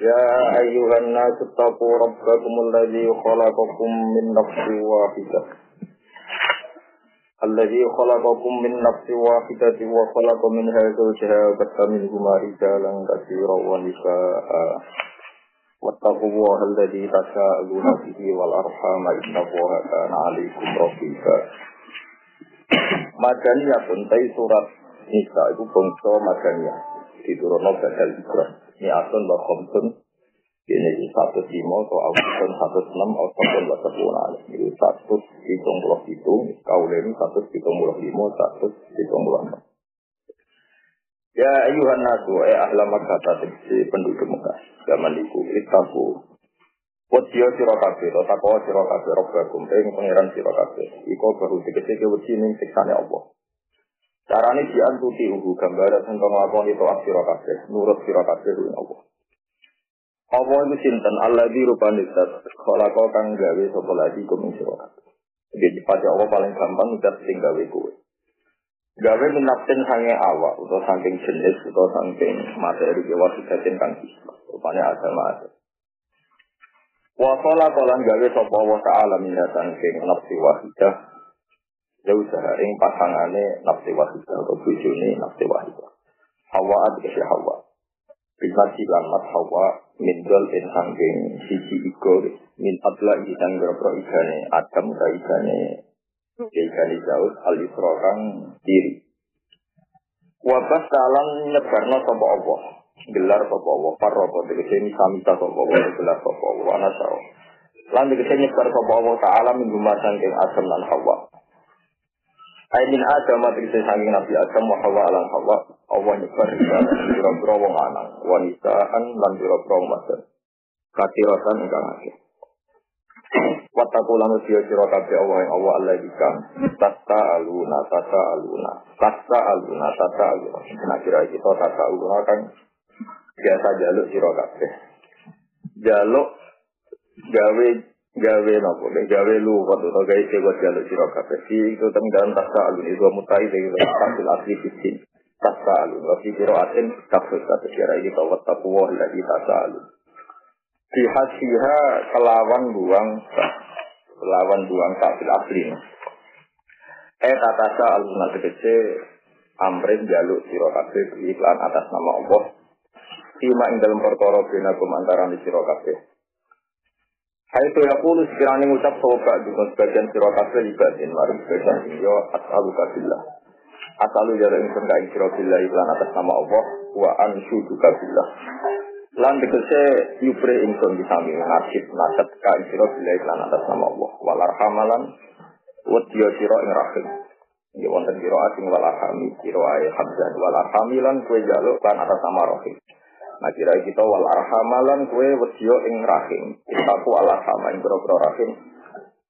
يا أيها الناس اتقوا ربكم الذي خلقكم من نفس واحدة الذي خلقكم من نفس واحدة وخلق منها زوجها وبث منهما رجالا كثيرا ونساء واتقوا الله الذي تساءلون به والأرحام إن الله كان عليكم رقيبا Madaniyah pun surat Nisa itu bangsa Madaniyah diturunkan badal. Ini asun wa khomsun. Ini satu lima atau asun satu enam atau pun sepuluh. Ini satu hitung puluh itu. Kau ini satu hitung puluh lima, satu hitung puluh enam. Ya ayuhan nasu, eh ahla kata tegesi penduduk Mekah. Zaman itu, itaku. Wadiyo siro kafe, atau takwa siro kafe, robbakum, ing pengiran siro kafe. Iko baru tegesi ke wadi ning siksane Allah. Carane diantuti uhu gambaran sing nglakoni itu sira kabeh, nurut sira kabeh ing Allah. Allah itu sinten Allah di rupane zat khalaqa kang gawe sapa lagi kum ing sira. Jadi pada Allah paling gampang udah sing gawe kowe. Gawe minapten sange awak atau saking jenis atau saking materi ke wasidatin kang rupanya agama ada. Wa khalaqa lan gawe sapa Allah taala minatan saking nafsi wahidah Ya usaha ing pasangane nafsi wahidah atau bujuni nafsi wahidah. Hawa adikasi hawa. Bimasi lamat hawa mindol in sangking sisi iko min adla isang berapa igane adam ka igane igane jauh al kang diri. Wabas dalam nyebarno sapa Allah. Gelar sapa Allah. Parroto tegese samita sapa Allah. Gelar sapa Allah. Anasau. Lan tegese nyebar sapa Allah Ta'ala min sangking adam lan hawa. Ainin Adam mati sanging Nabi Adam wa Hawa alam Hawa Allah nyebar biro-biro wong lanang wanisaan lan biro-biro wong wadon katirosan ingkang akeh. Wataku lan usia sira kabeh Allah yang Allah Allah dikam tata aluna tata aluna tata aluna tata aluna nah kira kita tata aluna kan biasa jaluk sira kabeh. Jaluk gawe gawe nopo? Deh gawe lu waktu itu gawe jalur siro kafe si itu tentang dalam tasa alun itu mutai dari tampil asli fitin tasa alun tapi siro aten kafir kata kira ini kawat tapuwah lagi tasa alun hasiha kelawan buang kelawan buang tampil asli eh tatasa alun kece amrin jaluk siro kafe iklan atas nama Allah. Tima ing dalam perkara bina antara di siro kafe Hai itu ya puluh sekiranya ngucap sobat juga sebagian sirokase ibadin mari sebagian yo asalu kabillah. Asalu jara ingsun ka sirabillah iklan atas nama Allah wa anshudu kabillah. Lan dikese yupre ingsun disami nasib nasab ka sirabillah iklan atas nama Allah. Wal arhamalan wadiyo sira ing rahim. Ya wonten kira asing wal arhami kira ae hamzah wal arhamilan kue jaluk kan atas nama rahim Nah kira kita wal arhamalan kue wedyo ing rahim. Aku al arhama ing boro rahim.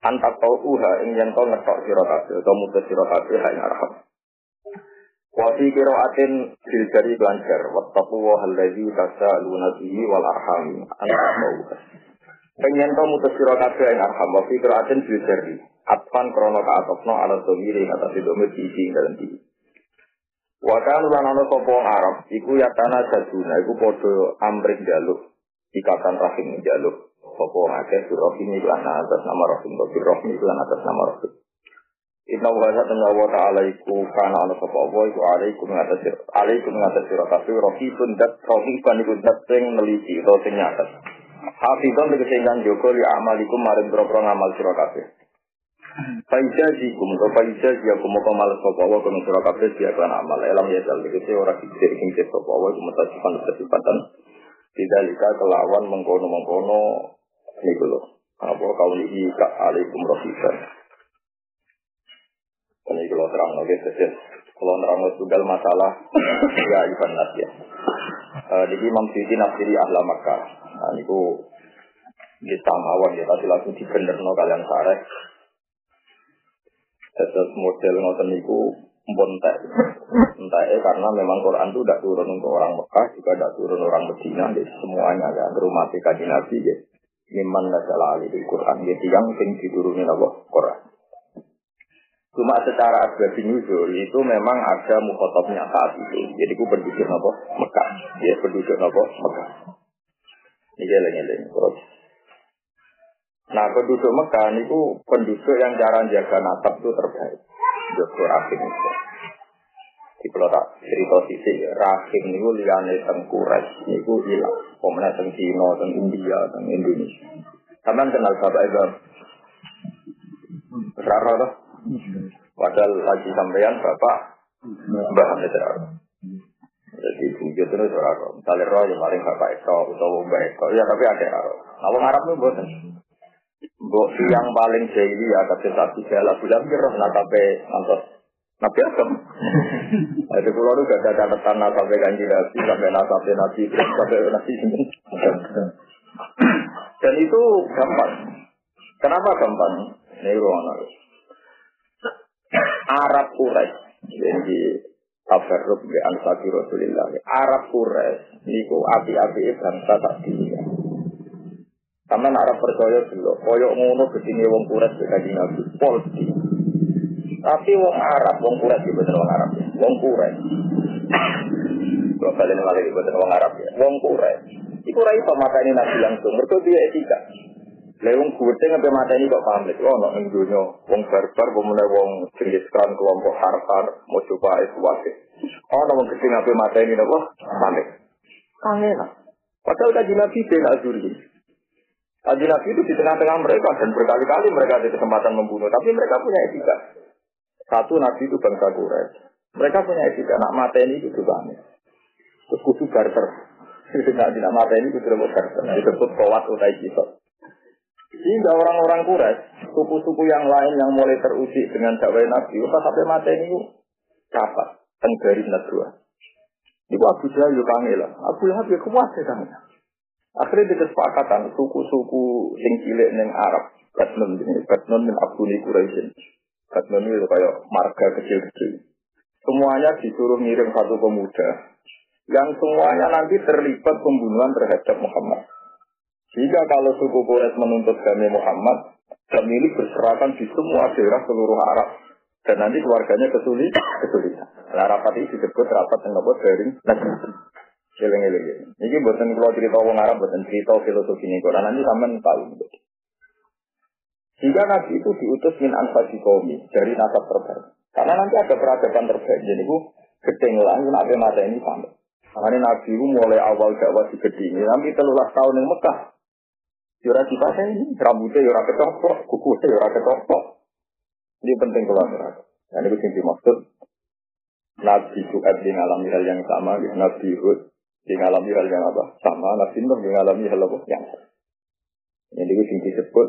Antak tau uha ing yen to ngetok kabeh utawa mutus sira kabeh ha ing arham. Wa fi qiraatin bil jari lancar wattaqu wa allazi tasaluna bihi wal arham antak tau uha. Pengen to mutus sira kabeh ing arham wa fi qiraatin bil jari. Atpan krono ka atopno ala domiri kata si domir isi dalam diri. Wakan lan ana sapa Arab iku ya tanah jaduna iku padha amrik jaluk ikatan rahim jaluk sapa akeh surahim lan atas nama rahim to rahim lan atas nama rahim. Inna wa ta'ala wa ta'ala iku kana ana sapa wa iku alaikum ngatas alaikum ngatas sira kabeh rahibun dat rahiban iku dat sing neliti utawa sing nyatet. Hafizan tegese ingkang jaga li amalikum maring boro-boro ngamal sira Faida jikum mau kemal sopo wa kuno surah kabeh dia kan amal. Elam ya dal orang kecil sing ke sopo wa sifat sifatan tidak lika kelawan mengkono mengkono ini dulu apa kau ini kak alaikum rofisan ini kalau terang lagi saja kalau terang tunggal masalah ya iban ya Uh, jadi Imam Syuuti nafsiri ahla Makkah. Nah, niku di samawan ya, tapi langsung no kalian sareh. Terus model ngoten niku bontek. Entah karena memang Quran itu tidak turun untuk orang Mekah, juga tidak turun orang Medina, jadi semuanya ya berumati kaji Nabi ya. Miman nasalah di Quran, jadi yang sing diturunin apa Quran. Cuma secara asbab nuzul itu memang ada mukhotobnya saat itu. Jadi ku penduduk apa Mekah, ya penduduk apa Mekah. Ini geleng-geleng terus. Nah penduduk Mekah itu penduduk yang cara jaga nasab itu terbaik. Joko Rahim itu. Di pulau tak cerita sisi Rahim itu liane teng Quraisy itu hilang. Pemenang teng Cina, teng India, teng Indonesia. Kalian kenal sahabat itu? Rara tuh? Padahal lagi sampean bapak Mbah Hamid Jadi bujut itu Rara. Misalnya roh yang paling bapak Eko atau Mbak Eko. Ya tapi ada Rara. Nah, orang Arab itu buatan. Mbok yang paling jahili ya kata satu jala bulan roh nakape antos Nabi Adam. Itu pulau itu gak ada catatan nasabe kanji nabi sampai nasabe nabi sampai nabi ini. Dan itu gampang. Kenapa gampang? Ini ruang Arab Quraisy. Jadi tabarruk di ansati Rasulillah. Arab Quraisy niku api-api bangsa tak dunia. Karena Arab percaya dulu, koyok ngono begini wong Quraisy kanjeng Nabi. Polsi. Tapi wong Arab, wong Quraisy itu betul wong Arab ya. Wong Quraisy. Kalau kalian malah itu betul wong Arab ya. Wong Quraisy. Iku ora iso mateni Nabi langsung. Mergo dia etika. Lah wong ngampe mata ini kok pamit. Oh, ning donya wong barbar pemenang wong jenis kan kelompok harfar mau coba itu wae. Ono wong kecil ngampe mata ini napa pamit. Kangen. Padahal kaji Nabi bin Azuri. Kaji Nabi itu di tengah-tengah mereka dan berkali-kali mereka ada kesempatan membunuh. Tapi mereka punya etika. Satu Nabi itu bangsa Quraisy. Mereka punya etika. Nak mata ini itu banget. Terus kudu barter. Tidak tidak mata ini kudu barter. Disebut kawat utai kisah. Sehingga orang-orang Quraisy, suku-suku yang lain yang mulai teruji dengan dakwah Nabi, pas sampai mata ini dapat tenggari Nadwa. Ibu Abu Jahal yuk lah. Abu Lahab ya kuat ya kangen. Akhirnya di kesepakatan suku-suku yang cilik neng Arab, Batnun ini, Batnun min Abduni Quraisyin. Batnun itu kayak marga kecil-kecil. Semuanya disuruh ngirim satu pemuda yang semuanya nanti terlibat pembunuhan terhadap Muhammad. Jika kalau suku Quraisy menuntut kami Muhammad, kami ini berserakan di semua daerah seluruh Arab. Dan nanti keluarganya kesulit, kesulitan. Nah, rapat ini disebut rapat yang dapat dari. Eling eling Ini buatan kalau cerita orang Arab, buatan cerita filosofi ini. Karena nanti sampean tahu. Jika Nabi itu diutus min anfasi kaumi dari nasab terbaik. Karena nanti ada peradaban terbaik. Jadi itu gedeng lah, nabi mata ini sampai. Makanya Nabi itu mulai awal dakwah di gedeng ini. Nanti telulah tahun yang Mekah. Yura kita ini rambutnya yura ketopok, kukunya yura ketopok. Ini penting kalau ngerasa. Dan itu yang dimaksud. Nabi Su'ad di hal yang sama, ya. Nabi Hud di ngalami hal yang apa? Sama, Nabi Nuh di ngalami hal apa? Yang sama. Ini itu yang disebut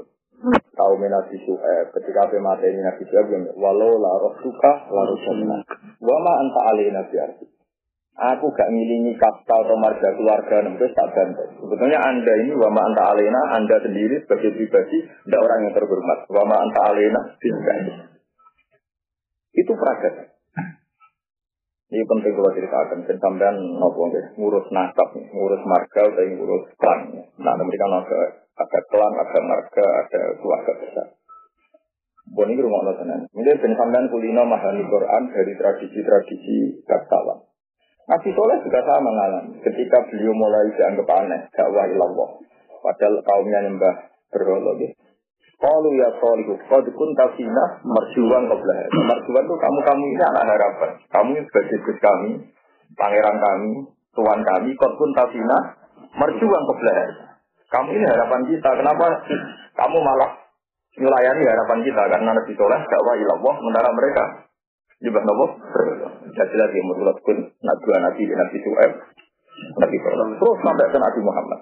kaum Nabi Su'ad. Ketika apa mata ini Nabi Su'ad, walau la roh suka, la roh Wama anta alih Nabi Arti. Aku gak ngilingi kasta atau marga keluarga nembe tak bantai. Sebetulnya anda ini wama anta alena, anda sendiri sebagai pribadi, tidak orang yang terhormat. Wama anta alena, tidak. Itu peragat. Ini penting kalau ceritakan. Dan sampean nopo ngurus nasab, ngurus marga, atau ngurus klan. Nah, mereka ada, ada klan, ada marga, ada keluarga besar. Bon ini rumah Allah Mungkin sampean kulino mahani Quran dari tradisi-tradisi kaksawan. Nabi Soleh juga sama mengalami. Ketika beliau mulai dianggap aneh, dakwah ilallah. Padahal kaumnya nyembah berhala gitu. Kalau ya solihu, kau dukun tafina merjuan kebelah. Merjuan itu kamu kamu ini anak harapan. Kamu sebagai kami, pangeran kami, tuan kami, kau pun tafina merjuan kebelah. Kamu ini harapan kita. Kenapa kamu malah melayani harapan kita? Karena Nabi Soleh dakwah ilallah, sementara mereka juga nopo jelas yang menurut pun nabi nabi nabi Suhaib nabi terus sampai ke Nabi Muhammad.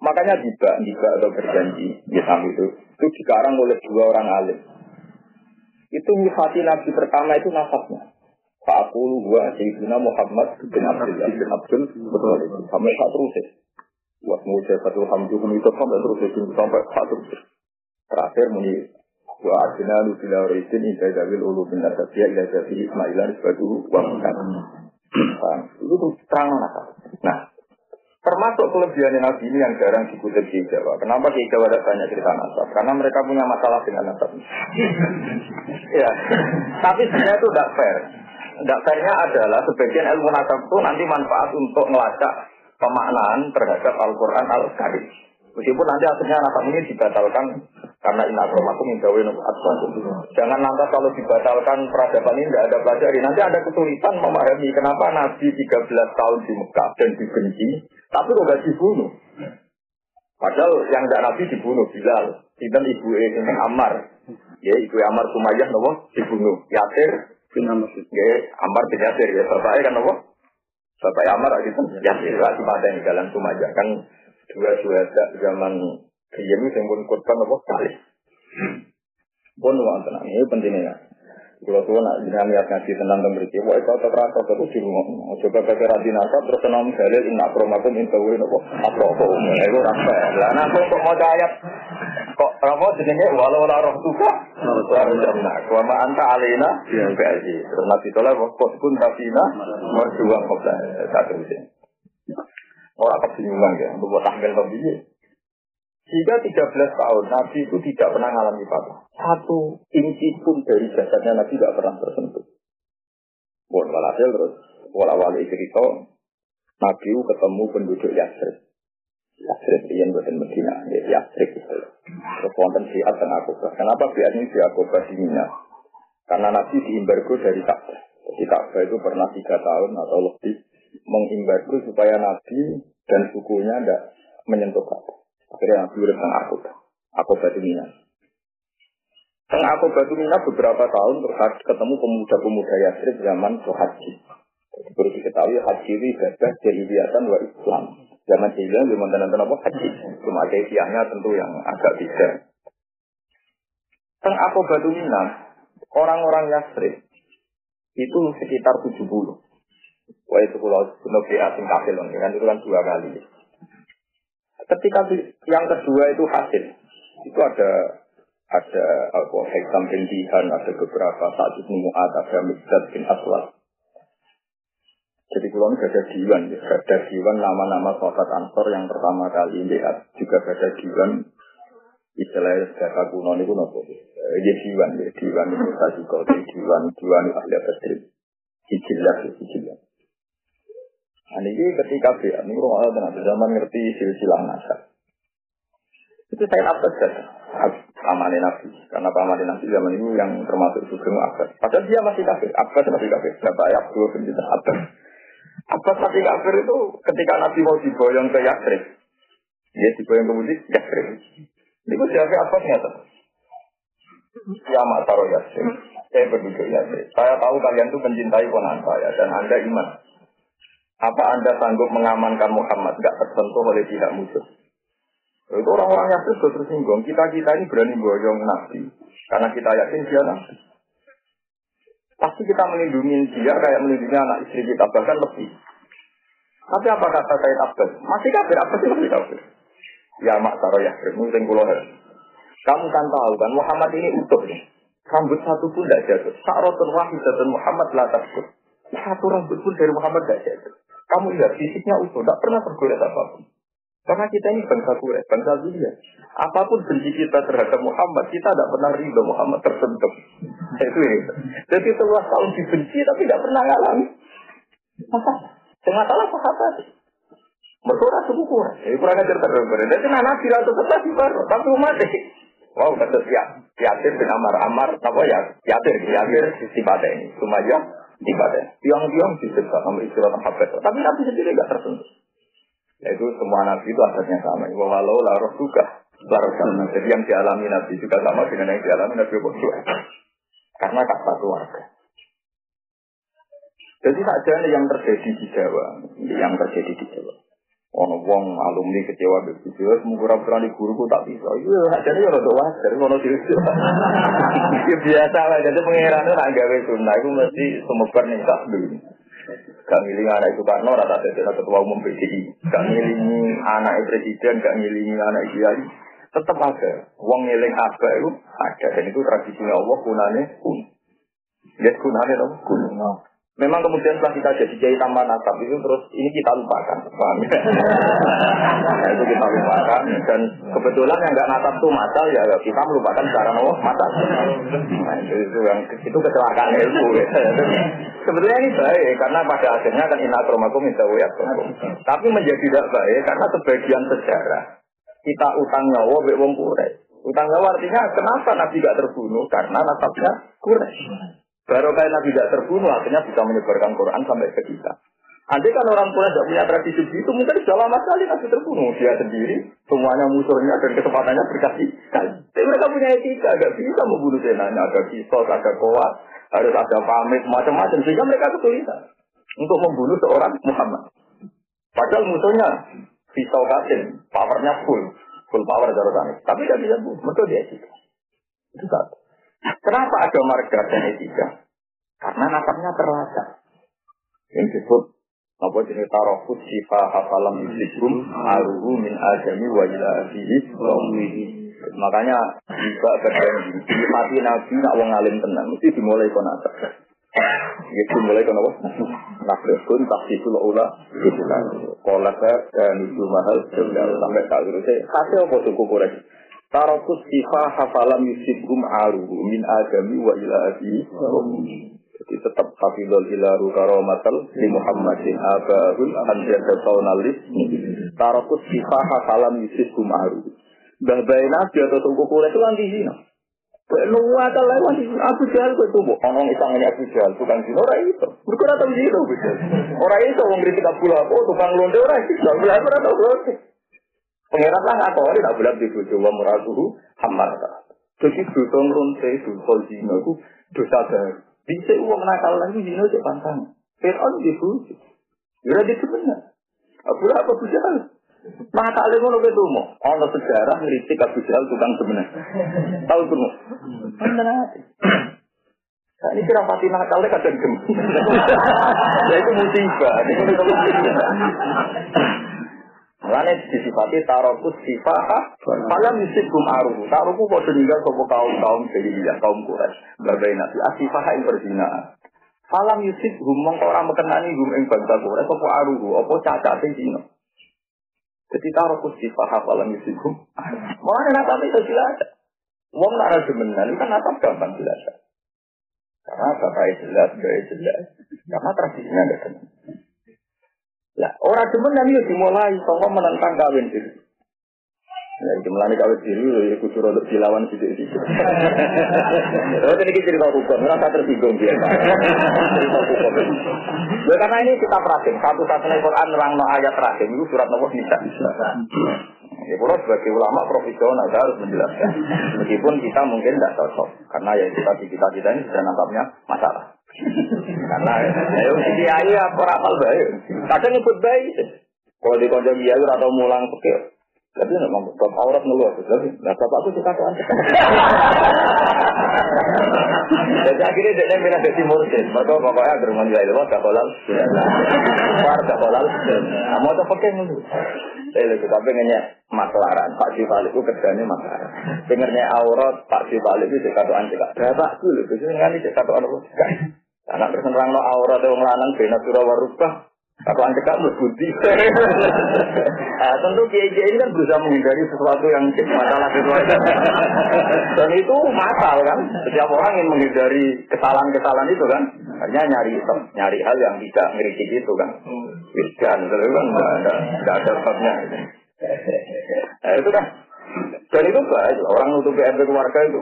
Makanya juga juga atau berjanji di itu itu dikarang oleh dua orang alim. Itu nyifati nabi pertama itu nasabnya. Aku gua Sayyidina Muhammad bin Abdullah bin Abdul Muttalib. Sampai saat terus ya. Wasmu satu hamduhum itu sampai terus ya. Sampai saat terus. Terakhir muni wa adina lu bila urisin inda zawil ulu bin nasabiyah ila zafi ismailan sebagai wa mukan. Itu tuh terang Nah, Termasuk kelebihan Nabi ini yang jarang dikutip di Jawa. Kenapa di Jawa ada banyak cerita nasab? Karena mereka punya masalah dengan nasab. ya, tapi sebenarnya itu tidak fair. Tidak fairnya adalah sebagian ilmu nasab itu nanti manfaat untuk melacak pemaknaan terhadap Al-Quran Al-Karim. Meskipun nanti akhirnya nasab ini dibatalkan karena ini akromakum mindawi Jangan lantas kalau dibatalkan peradaban ini tidak ada pelajari. Nanti ada kesulitan memahami kenapa Nabi 13 tahun di Mekah dan dibenci, tapi kok gak dibunuh. Padahal yang tidak Nabi dibunuh, Bilal. Sinten ibu ini Ammar. Ya, ibu Ammar Sumayyah nopo dibunuh. Yasir bin Ammar. Ya, Ammar bin Yasir ya. Bapaknya kan nopo? Bapak Ammar itu Yasir lah di jalan Sumayyah kan dua suhada zaman Riyen sing pun korban apa kali. Pun wonten ini pentingnya. Kalau tuh nak jangan lihat ngaji tentang pemberiti, wah itu tetap rasa terus di rumah. Coba pakai radin nasa terus tenang dalil inna akromakum intawi nopo akromakum. Itu rasa. Lah nah kok mau ayat kok apa jenenge walau la roh tuka nah wa ma anta alina ya kaji. Terus nabi tola kok pun tafina kok satu ini. Orang kebingungan ya, buat tahlil pembiye. Jika 13 tahun Nabi itu tidak pernah mengalami patah. Satu inci pun dari jasadnya Nabi tidak pernah tersentuh. Bon, walhasil terus wala-wali cerita Nabi ketemu penduduk Yasrib. Yasrib yang buatan Medina, ya Yasrib itu. Terus wonten siat dan Akobah. Kenapa biasanya si Akobah di Mina? Karena Nabi diimbargo dari Ka'bah. Jadi Ka'bah itu pernah tiga tahun atau lebih mengimbargo supaya Nabi dan sukunya tidak menyentuh Ka'bah. Akhirnya Nabi urip teng aku. Aku batu mina. Teng aku batu mina beberapa tahun terus ketemu pemuda-pemuda Yasrib zaman haji. Perlu diketahui haji itu ibadah jahiliyatan wa Islam. Zaman jahiliyah belum nonton apa haji. Cuma kaifiahnya tentu yang agak beda. Teng aku batu mina, orang-orang Yasrib itu sekitar 70. Wah itu kalau benar asing kafir kan itu kan dua kali. Ketika yang kedua itu hasil, itu ada ada apa Hekam bin Dihan, ada beberapa saat itu Mu'ad, ada Mizdad bin Aswad. Jadi kulon ada diwan, ya. ada diwan nama-nama sahabat Ansor yang pertama kali lihat, juga ada diwan istilahnya sejarah kuno ini kuno eh, ya diwan, ya diwan itu tadi kau diwan, diwan ahli badri, hijillah, hijillah. Nah, ini ketika dia, ini rumah Allah dengan zaman ngerti silsilah nasab. Itu saya Abbas saja, pamannya Nabi. Karena pamannya Nabi zaman itu yang termasuk Sugeng Abbas. Padahal dia masih kafir, Abbas masih kafir. Ya Abdul bin Abbas. Abbas masih kafir itu ketika Nabi mau diboyong ke Yasrib. Dia diboyong ke Mudik, Yasrib. Ini gue siapa Abbas nyata. Ya mak taruh Yasrib. Saya berduduk Yasrib. Saya tahu kalian itu mencintai ponan saya dan Anda iman. Apa Anda sanggup mengamankan Muhammad gak tersentuh oleh pihak musuh? Itu orang-orang yang terus tersinggung. Kita-kita ini berani boyong Nabi. Karena kita yakin dia Nabi. Pasti kita melindungi dia kayak melindungi anak istri kita. Bahkan lebih. Tapi apa kata saya Abbas? Masih kafir. Apa sih masih kafir? Ya mak taruh ya. Mungkin pulau Kamu kan tahu kan Muhammad ini utuh nih. Rambut satu pun tidak jatuh. Sa'rotun wahidatun Muhammad la takut. Satu rambut pun dari Muhammad tidak jatuh. Kamu lihat fisiknya utuh, tidak pernah tergores apa pun. Karena kita ini bangsa kuret, bangsa dunia. Apa pun benci kita terhadap Muhammad, kita tidak pernah ridho Muhammad tersentuh. Itu ya. Jadi setelah tahun dibenci tapi tidak pernah ngalami. Masa? Dengan salah sahabat. Mereka suku kurang. Jadi kurang ajar terus. Jadi nabi ratu tetap di baru, tapi umat Wow, kata ya, Yatir bin Amar Amar, apa ya? Yatir, Yatir si ini. Cuma ya, ibadah. Tiang-tiang disiksa sama istilah sahabat. Tapi Nabi sendiri nggak tersentuh. Yaitu semua Nabi itu adatnya sama. Walau laroh juga. Sama. Jadi yang dialami Nabi juga sama dengan yang dialami Nabi Muhammad. Karena tak satu warga. Jadi saja yang terjadi di Jawa, yang terjadi di Jawa. Ono wong alumni kecewa be bojo semoga ora berani guruku tak bisa. Iya ajane ya rada wajar ono dhewe iki biasa lah jadi pangeran ora gawe sunah iku mesti semoga ning tak dulu gak ngiling anak itu Karno rata jadi ketua umum PDI gak ngiling anak presiden gak ngiling anak kiai. Tetap ada. Wong ngiling apa itu ada. Dan itu tradisinya Allah kunane kun. Lihat kunane dong kun Memang kemudian setelah kita jadi kiai tambah nasab itu terus ini kita lupakan, paham ya? nah, itu kita lupakan dan kebetulan yang nggak nasab itu masal ya kita melupakan cara nawa masal. Nah, itu, itu yang itu kecelakaan ilmu. Ya. Sebetulnya ini baik karena pada akhirnya kan inakromakum minta ya Tapi menjadi tidak baik karena sebagian sejarah kita utang nyawa be wong Utang nyawa artinya kenapa Nabi gak terbunuh? Karena nasabnya kurang. Baru kayak Nabi tidak terbunuh, akhirnya bisa menyebarkan Quran sampai ke kita. Andai kan orang tua tidak punya tradisi itu, mungkin sudah lama sekali Nabi terbunuh. Dia sendiri, semuanya musuhnya dan kesempatannya berkasih Tapi mereka punya etika, gak bisa membunuh senanya. Ada kisos, ada kuat, harus ada pamit, macam-macam. Sehingga mereka kesulitan untuk membunuh seorang Muhammad. Padahal musuhnya pisau kasin, powernya full, full power jarutannya. Tapi tidak bisa bunuh, mereka dia etika. Itu satu. Kenapa ada marga dan etika? Karena nasabnya terlacak. Yang disebut apa jenis tarofut sifa hafalam yuslikum aruhu min adami wa ila Makanya juga berjanji mati nabi nak wong alim tenang mesti dimulai kon nasab. Ya dimulai kon apa? Nafsun tahsisul ula itulah. Kolaka dan itu mahal sampai tak terus. Hasil apa suku koreksi? Tarokus sifa hafalam yusibhum aruhu min agami wa ila Jadi tetap hafidul ilaru karomatal di Muhammadin abahul anjada saunalis. Tarokus sifa hafalam yusibhum aruhu. Mbah bayi nabi atau tunggu kulit itu anti zina. Nuwa tak lain anti zina. Abu Jahal itu tuh. Orang isangnya Abu Jahal. Tukang zina orang itu. Mereka tahu zina. Orang itu orang kritik Abu Lahab. Tukang londe orang itu. Abu Lahab orang. Pengirat lah nggak tahu, tidak boleh dibujuk wa muratuhu hamar. Jadi dosa ngeronte, dosa zina itu dosa baru. Bisa uang nakal lagi zina itu pantang. Fir'aun dibujuk. Ya itu benar. Abu apa bujal? Nakal itu ngono itu mau. Ono sejarah ngeritik Abu Jahal tukang sebenarnya. Tahu tuh? Benar. Nah, ini kira pati nakalnya kadang gemes. ya itu musibah. Itu. Mulane disifati tarokus sifaha malam yusib kum aruhu. Taruku kok meninggal sopo kaum kaum jahiliyah kaum Quraisy. Bagai nabi asifaha yang berzina. Falam yusib hum mongko ora mekenani hum ing bangsa aruhu apa cacate zina. Jadi tarokus sifaha falam yusib hum. Mulane natap itu jelas. Wong nak rasa menan kan natap gampang jelas. Karena bapak jelas, gaya jelas. Karena tradisinya ada. Lah, orang demen nanti ya dimulai sangka menentang kawin diri. Ya, jumlahnya kawin diri, ya kudu untuk dilawan sidik-sidik. Oh, ini cerita hukum, merasa tersinggung dia. cerita hukum. Ya, karena ini kita perhatiin, satu-satunya Quran nerang no ayat terakhir, itu surat nomor Nisa. Ya, kalau sebagai ulama profesional saya harus menjelaskan. Meskipun kita mungkin tidak cocok, karena ya kita kita kita ini sudah nampaknya masalah. Karena ayo sini ayo apa rapal baik. Kadang nyebut baik. Kalau di konjak dia atau mulang pakai tapi nggak mau bab aurat ngeluar tapi nah bapakku suka tuh Jadi akhirnya dia bilang jadi mursid. Maka pokoknya agar menjual itu gak kolal. War gak kolal. Nah, mau tuh pakai ngeluh. Saya lebih tapi nanya maklaran. Pak Jifal itu kerjanya maklaran. Dengarnya aurat Pak Jifal itu cek katuan cek. Berapa dulu? Biasanya kan cek katuan apa? Anak terus nerang no aurat yang lanang bena surah warubah. Atau anda kamu budi. nah, tentu kiai ini kan berusaha menghindari sesuatu yang masalah sesuatu. Dan itu masal kan. Setiap orang ingin menghindari kesalahan-kesalahan itu kan. Hanya nyari nyari hal yang tidak ngeritik itu kan. Wiskan, tapi kan nggak ada nggak ada sebabnya. Nah, itu kan dan itu baik, orang nutup PRT keluarga itu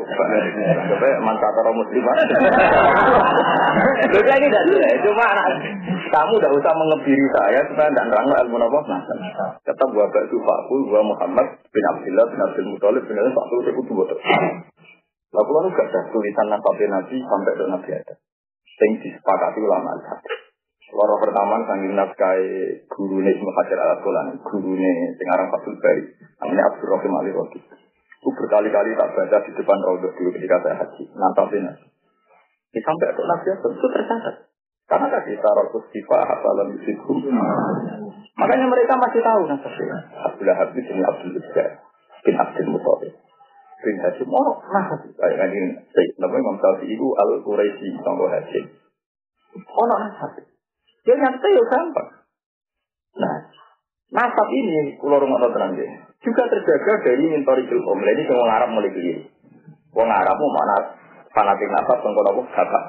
Sampai mantap orang muslimah. Jadi ini tidak jelas, cuma kamu tidak usah mengebiri saya supaya tidak nerang ilmu apa Tetap gua Pak Sufaku, gua Muhammad bin Abdullah bin Abdul Muthalib bin Abdul Satu itu betul. Lalu lalu gak ada tulisan nabi Nabi sampai ke Nabi ada. Yang disepakati ulama Loro pertama sanggih nafkai guru nih Hajar al Asqalani, guru nih Singarang Fatul Bari, namanya Abdul Rahim Ali Rodi. Itu berkali-kali tak baca di depan Raudhah dulu ketika saya haji, nantapin. Ini sampai ke Nabi itu tercatat. Karena tadi tarokus sifat hasalan yusidhu. Makanya mereka masih tahu nasabnya. Abdullah Habib bin Abdul Izzah bin Abdul Muttalib. Bin Hashim, oh, nah, kayak ini, namanya Imam Syafi'i itu Al-Quraisy, Tonggo Hashim. Oh, nah. Dia nyata ya gampang. Nah, nasab ini, pulau rumah terang juga terjaga dari mintori ilmu. Ini semua Arab mulai keliru. Wong Arab mau mana fanatik nasab sangka nopo bapak.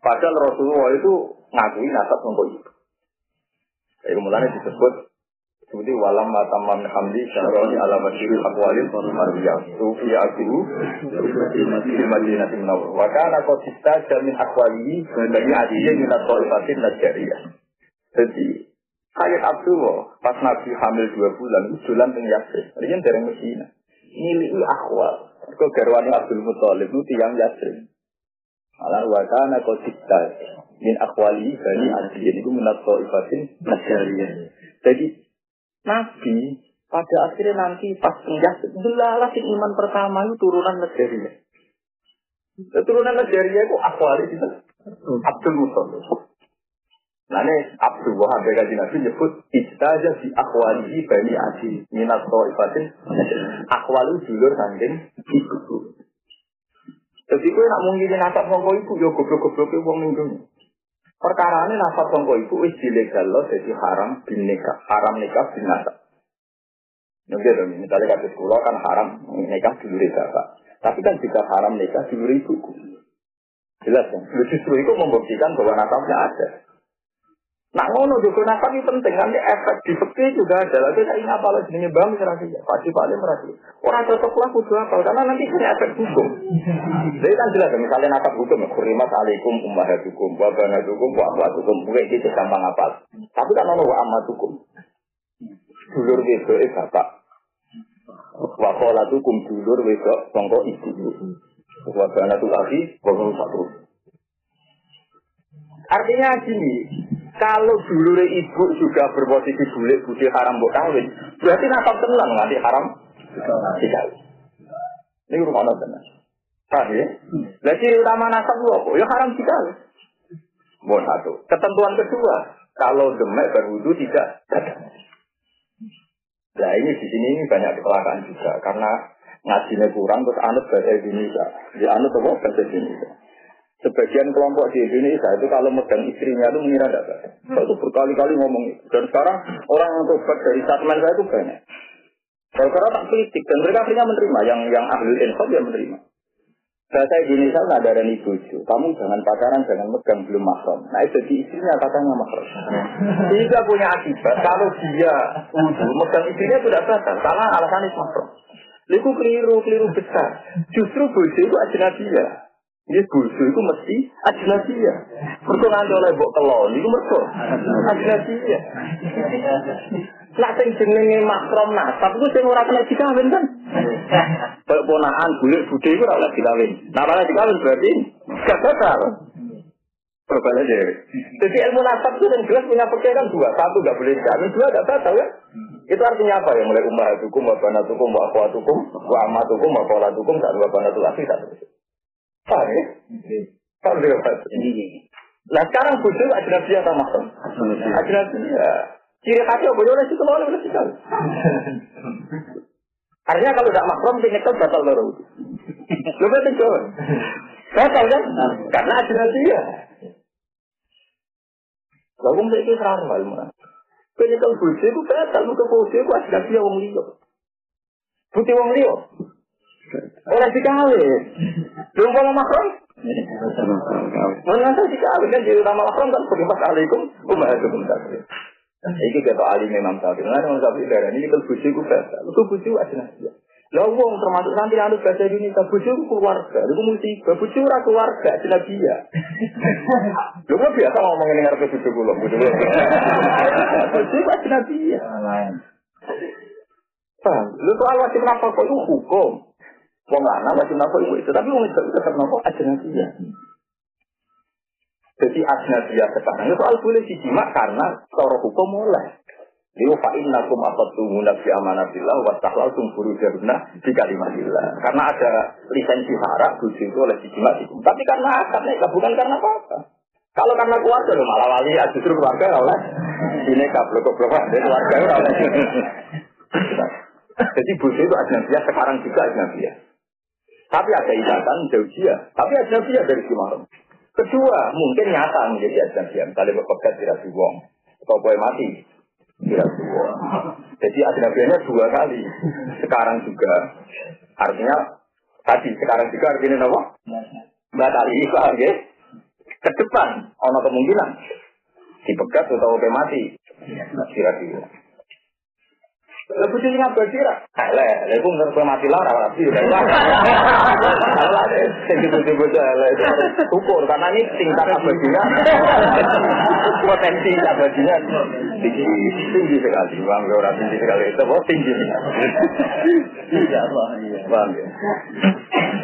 Padahal Rasulullah itu ngakui nasab sangka itu. Jadi kemudian disebut seperti walam matamam hamdi syaroni ala masyirul akwalil marwiyah sufi akiru di madinah munawwar wa kana qad istaja min akwalihi dari adiyah min at-taifatin najariyah jadi Kayak Abdullah, pas Nabi hamil dua bulan, itu jalan ke Yasrib. Ini kan dari Mesina. Milih akwal. Kau garwani Abdul Muttalib itu tiang Yasrib. Malah wakana kau cipta. Min akwali bani adliyin itu minat ibatin najariyah. Jadi Nabi pada akhirnya nanti pas penjahit belalah iman pertama itu turunan Najariyah. Turunan Najariyah itu akwali itu Abdul Muttalib. Nah ini Abdul Wahab Gaji Nabi nyebut Istaja si akwalihi bani adi Minat ibatin Akwali dulur sangking ibu. Jadi gue nak mungkin nasab songko ibu Ya goblok-goblok ke wong minggu Perkara ini nasab songko ibu Wis dilegal jadi haram bin nikah Haram nikah bin nasab. Ngerti dong, misalnya kata sekolah kan haram nikah dulur bapak. Tapi kan jika haram nikah dulur ibuku. Jelas kan? Justru itu membuktikan bahwa nasabnya ada Nah ngono juga nasab itu penting nanti efek di fikih juga ada. Lagi saya ingat apa lagi ini bang merasi ya, pasti paling merasi. Orang cocok lah kudu apa karena nanti punya efek hukum. Jadi kan jelas misalnya nasab hukum ya kurimat alaikum ummahatukum wa banatukum wa ahlatukum gue itu gampang apa. Tapi kan ono wa ammatukum. Dulur wedok eh bapak. Wa tukum dulur wedok sangka ibu. Wa banatul akhi wa satu. Artinya gini, kalau dulu ibu juga berposisi bulik budi haram buat kawin, berarti nasab tenang nanti haram dikawin. Ini rumah tenang. Paham ya? Ciri utama nasab lu apa? Ya haram dikawin. Mau satu. Ketentuan kedua, kalau demek berwudu tidak Nah ini di sini ini banyak kecelakaan juga karena ngajinya kurang terus anut bahasa Indonesia. Di anut apa bahasa Indonesia. Sebagian kelompok di Indonesia itu kalau megang istrinya itu mengira tidak Saya itu berkali-kali ngomong itu. Dan sekarang orang yang tobat dari statement saya itu banyak. Kalau karena tak kritik dan mereka akhirnya menerima yang yang ahli info dia menerima. Bahasa Indonesia nggak ada dan ibu itu. Kamu jangan pacaran, jangan megang belum mahram. Nah itu di istrinya katanya mahram. Sehingga punya akibat kalau dia wudhu megang istrinya sudah batal karena alasan itu mahram. Lalu keliru, keliru besar. Justru bojo itu ajnabiyah. Ini bojo itu mesti ajnasia. Mergo nganti oleh mbok kelon iku mergo ajnasia. Lah sing jenenge makrom nasab iku sing ora kena dikawin kan. Kayak ponakan bulik bude iku ora dikawin. Nah ora dikawin berarti gak batal. Berbalik aja. Jadi ilmu nasab itu yang jelas punya pikiran dua. Satu gak boleh dikawin, dua gak batal ya. Itu artinya apa ya? Mulai umah hukum, wa banatukum, wa akhwatukum, wa amatukum, wa kolatukum, dan wa banatul akhi, dan Paham ya? Paham juga Pak? Nah sekarang bojo ajnabi atau mahram? Ajnabi ya. Ciri khasnya bojo oleh situ oleh oleh situ. Artinya kalau tidak mahram sih nyekel batal baru. Lu betul coba. Batal kan? Karena ajnabi ya. Lalu saya itu serang ilmu. Penyekel bojo itu batal, muka bojo itu ajnabi ya wong liya. Putih wong liya. Orang dikawin. Belum mau makrom? Mana dikawin kan jadi nama makrom kan berimbas alaikum umahatukum takdir. Iki kata alim Imam Syafi'i. Nah, Imam Syafi'i darah ini kalau bujuk itu bahasa. Itu bujuk aja nasi. Lah wong termasuk nanti anu bahasa Indonesia bujuk keluarga. Itu musibah bujuk ora keluarga jelas dia. Lu kok biasa ngomong ini ngarep bujuk kula, bujuk kula. Aja dia. Paham? Lu soal wajib nafkah itu hukum. Wong lanang wajib nafkah ibu itu, tapi wong itu tetap nanti ya. Jadi dia sekarang itu soal boleh dijimak karena cara hukum mulai. Liu fa'in nakum afattumuna fi amanatillah wa tahlaltum furujahunna di kalimatillah. Karena ada lisensi harak bujuk itu oleh dijimat itu. Tapi karena akadnya bukan karena apa-apa. Kalau karena keluarga malah wali ya justru keluarga oleh ini kabel goblok dari keluarga oleh. Jadi bujuk itu dia sekarang juga dia. Tapi ada ikatan jauh dia. Tapi dia dari Simarong. Kedua, mungkin nyata menjadi dia. Misalnya bekerja tidak dibuang. Atau boleh mati tidak dua. Jadi ajnabianya dua kali. Sekarang juga. Artinya tadi sekarang juga artinya apa? Mbak tadi paham ya? Ke depan, ono kemungkinan dipegat atau oke mati. Kira-kira. Lah bojo sing abadi ra. Elek, lha iku ngerti mati lara rapi. Lah sing bojo-bojo elek ukur karena ini tingkat abadinya. Potensi abadinya tinggi, tinggi sekali. Bang, ora tinggi sekali. Itu tinggi. Iya, Allah. Bang.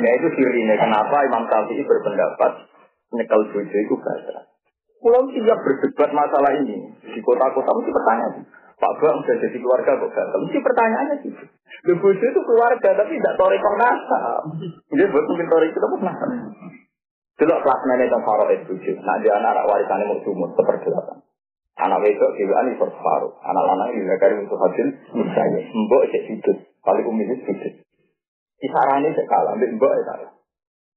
Ya itu sirine kenapa Imam Syafi'i berpendapat nyekel bojo itu bahasa. Pulau tidak berdebat masalah ini di kota-kota mesti pertanyaan. Pak Bang sudah jadi keluarga kok gagal. Mesti pertanyaannya gitu. Lu bojo itu keluarga tapi tidak torikong nasab. Dia buat mungkin torik itu nasab. Delok kelas mana yang faro itu bojo. Nah dia anak warisannya mau sumur seperjelasan. Anak wedok dewan itu separuh. Anak anak ini kari untuk hasil misalnya. Mbok cek sudut. Paling umi itu sudut. Kisarannya sekala. Mbak mbok ya salah.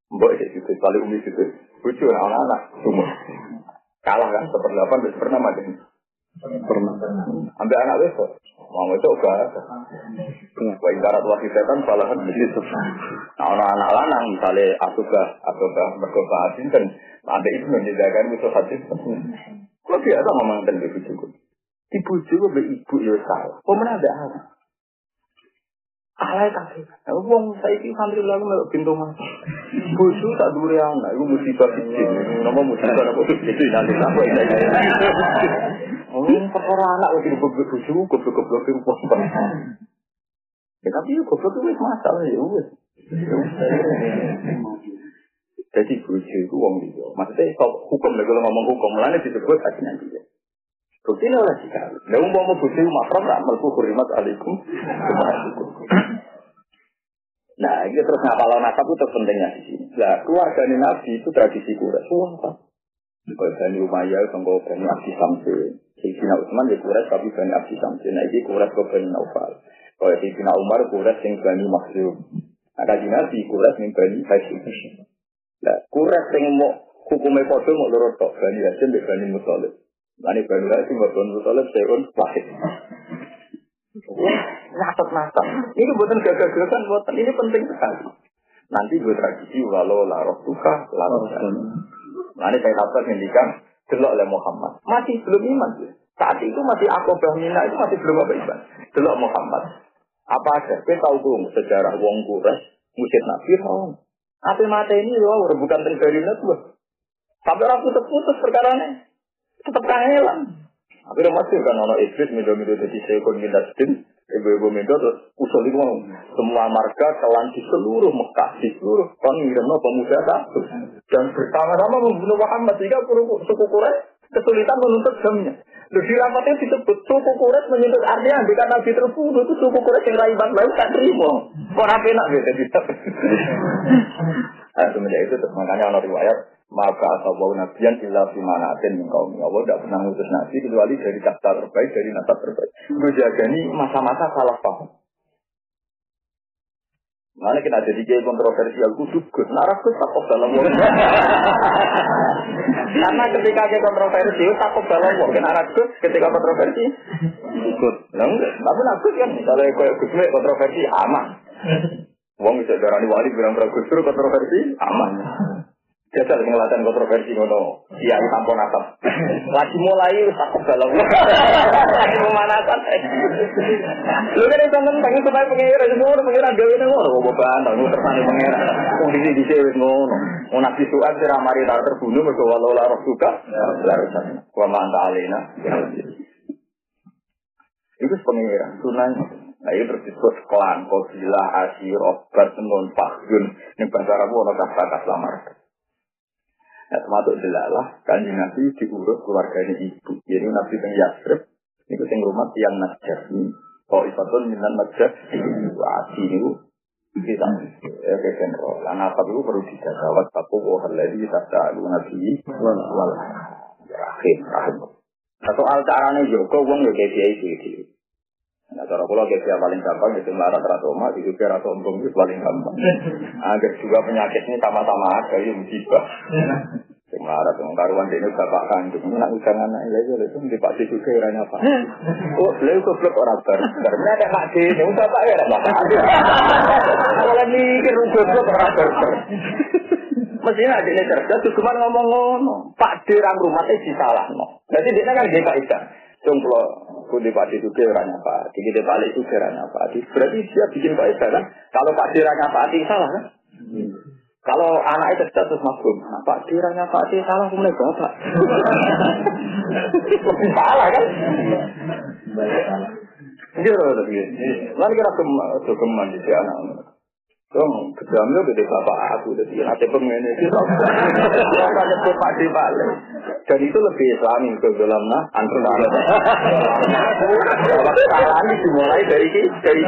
Mbok cek sudut. Paling umi sudut. Bojo anak-anak sumur. Kalah kan seperdelapan Pernah. Ambil anak besok. Mau itu enggak. Wa ibarat wasi setan salahan begitu. Nah, anak-anak lanang misalnya asuka, asuka asin kan ada itu menjadikan itu hati. Kalau biasa ngomong tentang ibu juga. Ibu juga be ibu ya salah. Mana ada anak? Alay kabeh. Wong saiki santri lalu melok pintu mas. Bosu tak dure anak, iku musibah siji. Nama musibah apa itu nanti apa Oh, perkara anak pon. Ya tapi goblok itu masalah ya wis. Jadi bosu itu wong liya. Maksudnya hukum lagi ngomong hukum, mulane disebut ajinan dia. Bukti ini oleh jika. Nah, mau mau bukti makram, tak melku kurimat alikum. Nah, ini terus ngapal nasab itu pentingnya di sini. Nah, keluarga Nabi itu tradisi kuras. Sumpah. Kalau Bani Umayyah, kalau Bani Abdi Samsin. Sayyidina Utsman ya kuras tapi Bani Abdi Samsin. Nah, ini kuras ke Bani Naufal. Kalau Sayyidina Umar kuras yang Bani Maksum. Nah, kaji Nabi kuras yang Bani Hashim. Nah, kuras yang mau hukumnya foto mau lorot tok. Bani Hashim dan Bani Mutalib. Nah, ini Bani Hashim dan Bani Mutalib seon wahid. Nasab nasab. Ini buatan gagah-gagahan, buatan ini penting sekali. Nanti gue tradisi walau larok tuka, larok ini saya dapat ngendikan delok oleh Muhammad. Masih belum iman. Saat itu masih akobah mina itu masih belum apa iman. Delok Muhammad. Apa ada? Kita tahu tuh sejarah wong kures, musyid Nabi. Apa mata ini loh, rebutan dari tuh. Sampai orang putus-putus perkara ini. Tetap kangelan. Akhirnya masih kan orang iblis mido-mido jadi sekon minasdin, ibu-ibu mido terus usul itu mau semua marga telan di seluruh Mekah, di seluruh pengirno pemuda satu dan bersama-sama membunuh Muhammad sehingga suku Quraisy kesulitan menuntut jamnya. Lalu di rapatnya disebut suku Quraisy menuntut artinya jika Nabi terbunuh itu suku Quraisy yang raiban lain tak terima. Kok rapi nak beda bisa. Nah, semenjak itu makanya orang riwayat maka asabau nabiyan illa fi manatin min kaum Allah tidak pernah ngutus nabi kecuali dari kata terbaik dari nata terbaik gue jaga ini masa-masa salah paham Mana kita jadi kayak kontroversial kudu gus, naras gus takut dalam wong. Karena ketika kayak kontroversi, takut dalam wong. Naras gus ketika kontroversi, ikut. Enggak, tapi nakus kan misalnya kayak gus kontroversi aman. Wong bisa darani wali bilang gus kontroversi aman. Jajal ngelatan kontroversi ngono. Iya, tanpa nasab. Lagi mulai takut dalam. Lagi pemanasan. Lu kan itu tentang itu supaya pengira semua pengira gawe nang ngono kok bantah lu tersane pengira. Wong di sini wis ngono. Mau nabi suan sira mari tar terbunuh mergo walau la roh suka. Larusan. Wa man alina. Itu pengira sunan. Nah, itu terus disebut klan, kobilah, asyir, obat, non, fakjun. Ini bahasa Arab, ada kata-kata lamar. Ya, termasuk delalah, kanji Nabi diurus keluarganya ibu. Jadi Nabi yang Yasrib, itu yang rumah yang najar. Kau ifatun minan najar, wasi itu kita ya kayak Karena apa itu perlu dijaga. Wattaku wahal lagi kita nabi wal rahim rahim. Nah, soal caranya juga, uang ya kayak dia itu. Nah, cara kalau kayak paling gampang itu melarat rasa oma, itu rasa untung itu paling gampang. Agar juga penyakit ini sama-sama ada, ya musibah. Sing melarat, yang karuan ini bapak kandung, nak usang anak ya itu itu di pak juga iranya apa? Oh, lalu goblok orang ber, karena ada mak di, yang bapak ya ada bapak. Kalau mikir goblok orang ber. Mestinya ada ini cerdas, cuma ngomong ngono. Pak di rumah itu salah no. Jadi dia kan dia kaitan. Cung kalau di Pak itu keranya Pak, di kita balik itu keranya Pak. Berarti dia bikin kaitan kan? Kalau Pak Diranya Pak Adi salah kan? Kalau anak itu status masuk, nah, Pak Diranya Pak Adi salah, mulai bapak. Salah kan? Iya, tapi lalu kira keman di anak. Dong, bapak aku, pengen itu. Kita nyebut Pak Di balik. Dan itu lebih islami ke dalam nah, antar Kesalahan dimulai dari dari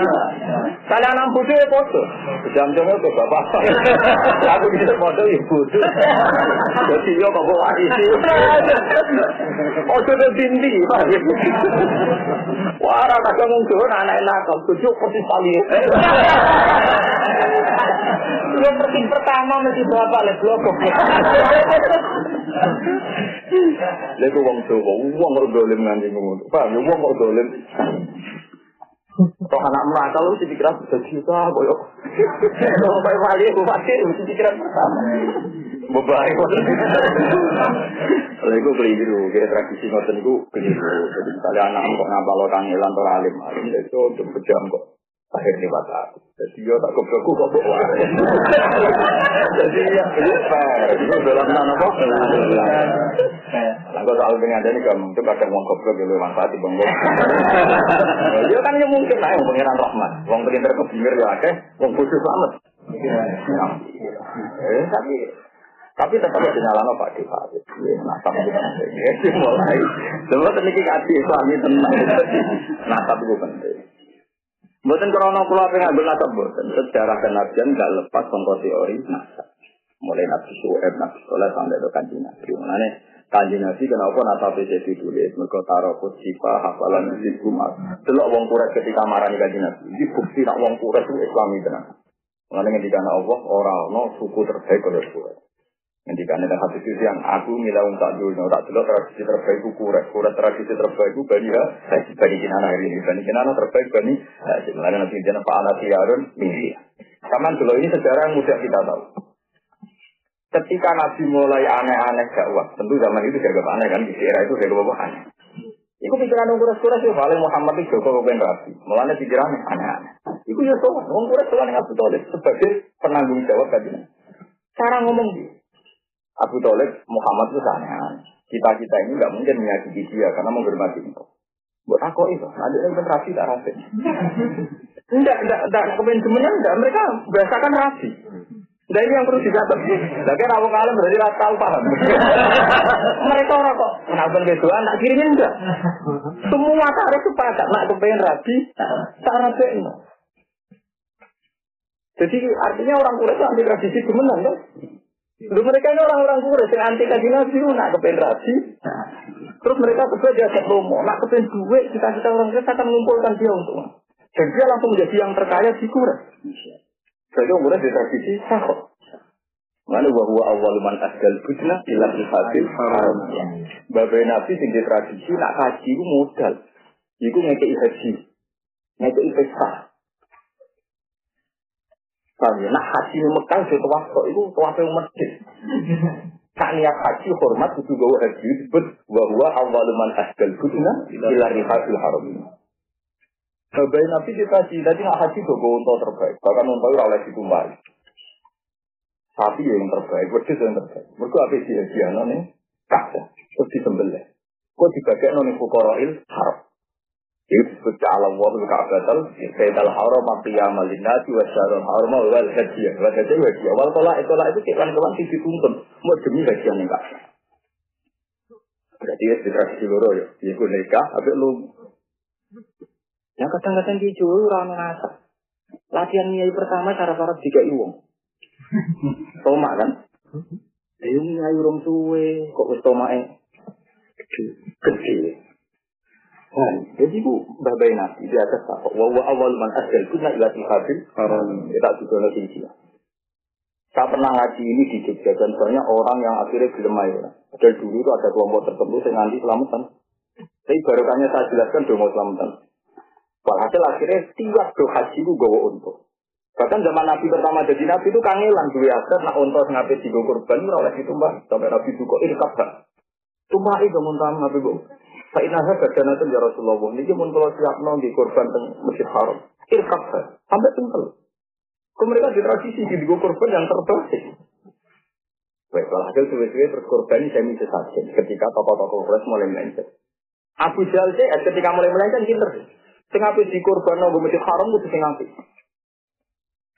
Kalian enam putih ya foto. Kedamnya ke bapak. Aku bisa foto ya bodoh. Jadi yo kok bawa isi. Oh, sudah tinggi, Pak. Wah, rata kamu tuh anak nakal, tujuh persis kali. Yang pergi pertama mesti bapak le blokok. Kok wong tuwa, wong kok dolim nganti ngono. Ya wong kok dolim. Kok anak nakal lu pikiran sudah juta koyo. Kalau kayak wali aku mesti pikiran pertama. Bebai kok. Lha iku keliru, tradisi ngoten iku keliru. Jadi misalnya anak kok ngapal kangelan ora alim, alim itu pejam kok akhirnya batal. Jadi dia tak kebeku kok bawa. Jadi ya ini fair. Itu dalam nama apa? Lalu soal dengan ada ini kamu itu kadang uang goblok gitu manfaat di bangga. Dia kan yang mungkin lah yang pengiran rahmat. Uang pinter kebingir ya akeh, uang khusus selamat. Eh tapi tapi tetap ada nyalano Pak Di Pak Nah, tapi itu mulai. Semua teknik kaji Islami tenang. Nah, tapi itu penting. Bukan krono kula pengen nasab bukan. Sejarah kenabian nggak lepas contoh teori nasab. Mulai Nabi Suhaib, Nabi Soleh sampai ke kanji Nabi. Mana kanji Nabi kenapa nasab jadi ditulis? Mereka taruh kutsifa, hafalan, masjid kumat. Delok wong kuret ketika marah di kanji Nabi. Ini bukti nak wong kuret itu Islami tenang. Ketika Allah orang no suku terbaik oleh kuret. Ketika ada hati itu yang aku mila tak dulu, tak dulu tradisi terbaik ku kuret, kuret tradisi terbaik ku bani ya, bani kinana hari ini, bani kinana terbaik bani, sebenarnya nanti jangan pak anak tiarun misi. Kaman dulu ini sejarah mudah kita tahu. Ketika Nabi mulai aneh-aneh dakwah, tentu zaman itu jaga aneh kan, di era itu jaga apa aneh. Iku pikiran orang kuras-kuras ya paling Muhammad itu Joko Kepen Rabi. Mulanya pikiran aneh-aneh. Iku ya soal, orang kuras soal yang Abu Talib sebagai penanggung jawab kajian. Cara ngomong dia. Abu Talib Muhammad itu aneh Kita kita ini nggak mungkin menyakiti dia karena menghormati itu. Buat aku itu, nanti yang rapi tak rapi. Enggak, enggak, kemudian semuanya enggak. Mereka biasakan rapi. Nah ini yang perlu dicatat. Lagi rawang kalem berarti rata tahu paham. Mereka orang kok kenapa beda anak kirinya enggak. Semua tarik sepakat nak kepengen tak rapi Jadi artinya orang kuret anti tradisi kemenang kan? Lu mereka ini orang-orang kuris yang anti kaji nabi, nak kepen rabi. Terus mereka kedua diajak lomo, nak kepen duit, kita-kita orang kuris akan mengumpulkan dia untuk. Dan dia langsung menjadi yang terkaya di kuris. Jadi kuris di tradisi sahot. Lalu bahwa awal man asgal budna ilah hasil haram. Babai nabi sing di tradisi nak kaji itu modal. Iku ngekei haji. Ngekei pesta. Paham ya? Nah haji Mekah itu tawaf kok itu tawaf yang masjid. Niat haji hormat itu gawa haji disebut bahwa awal man asgal budna ila rihadil haram. Babai Nabi sih, tadi nak haji gawa untuk terbaik. Bahkan untuk itu oleh ditumbari. Sapi yang terbaik, wedus yang terbaik. Mereka apa sih haji nih? Kacau, terus disembelih. Kok dibagai noni fukoroil haram. Disebut alam wa bil ka'batal Sayyidal haram Maqiyam al-linasi wa syarul haram wal hadiah Wal hadiah wa hadiah Wal tolak itu itu kewan-kewan sih dituntun. Mau demi hadiah nih kak Berarti ya di tradisi loro ya Iku nikah Tapi lu. Yang kadang-kadang di Jawa Rame ngasak Latihan nyai pertama cara para jika iwong Tomak kan? Ayo nyai urung suwe Kok wis tomak Gede Nah, jadi bu babai nabi di atas apa? Wa awal man asal kunna ila tihabil haram. Kita juga nanti sini. Saya pernah ngaji ini di Jogja dan banyak orang yang akhirnya belum ayo. Padahal dulu itu ada kelompok tertentu yang nanti selamatan. Tapi barokahnya saya jelaskan dua mau selamatan. Walhasil akhirnya tiap do haji itu gawa untuk. Bahkan zaman Nabi pertama jadi Nabi itu kangelan dua aset nak untuk ngapain di korban oleh itu mbak sampai Nabi ini kabar. Tumbah itu muntah Nabi bu. Fa'inaha badanatun ya Rasulullah. Ini pun kalau siap nong di korban teng Masjid Haram. Irkab sampai tengkel. Kau mereka di tradisi di korban yang terbaik. Baik, hasil suwe-suwe terus korban semi sesajen. Ketika tokoh-tokoh Quraisy mulai melenceng. Abu Jahal sih ketika mulai melenceng pinter. Sing api di korban nong Masjid Haram itu sing api.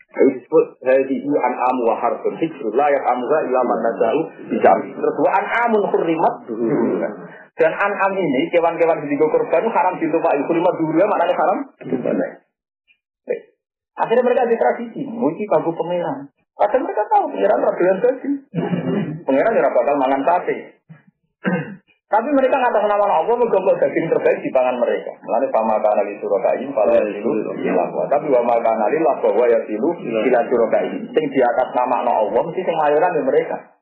Itu disebut hadihi an'am wa harfun hijrul la yaqamuha illa man nasa'u bijami. Terus wa an'amun hurrimat dan an'am ini, kewan-kewan di korban haram ditumpahi. Hurrimat dulu maknanya haram. Akhirnya mereka di tradisi, muji kagu pangeran. Padahal mereka tahu pangeran rakyat tadi. Pangeran tidak bakal mangan sate. Tapi mereka ngatas nama Allah menggombol daging terbaik di pangan mereka. Mulanya sama kana li surokai, kalau silu ilahwa. Tapi wa maka kana lah bahwa ya silu ila surokai. Sing di atas nama Allah mesti sing mayoran di mereka.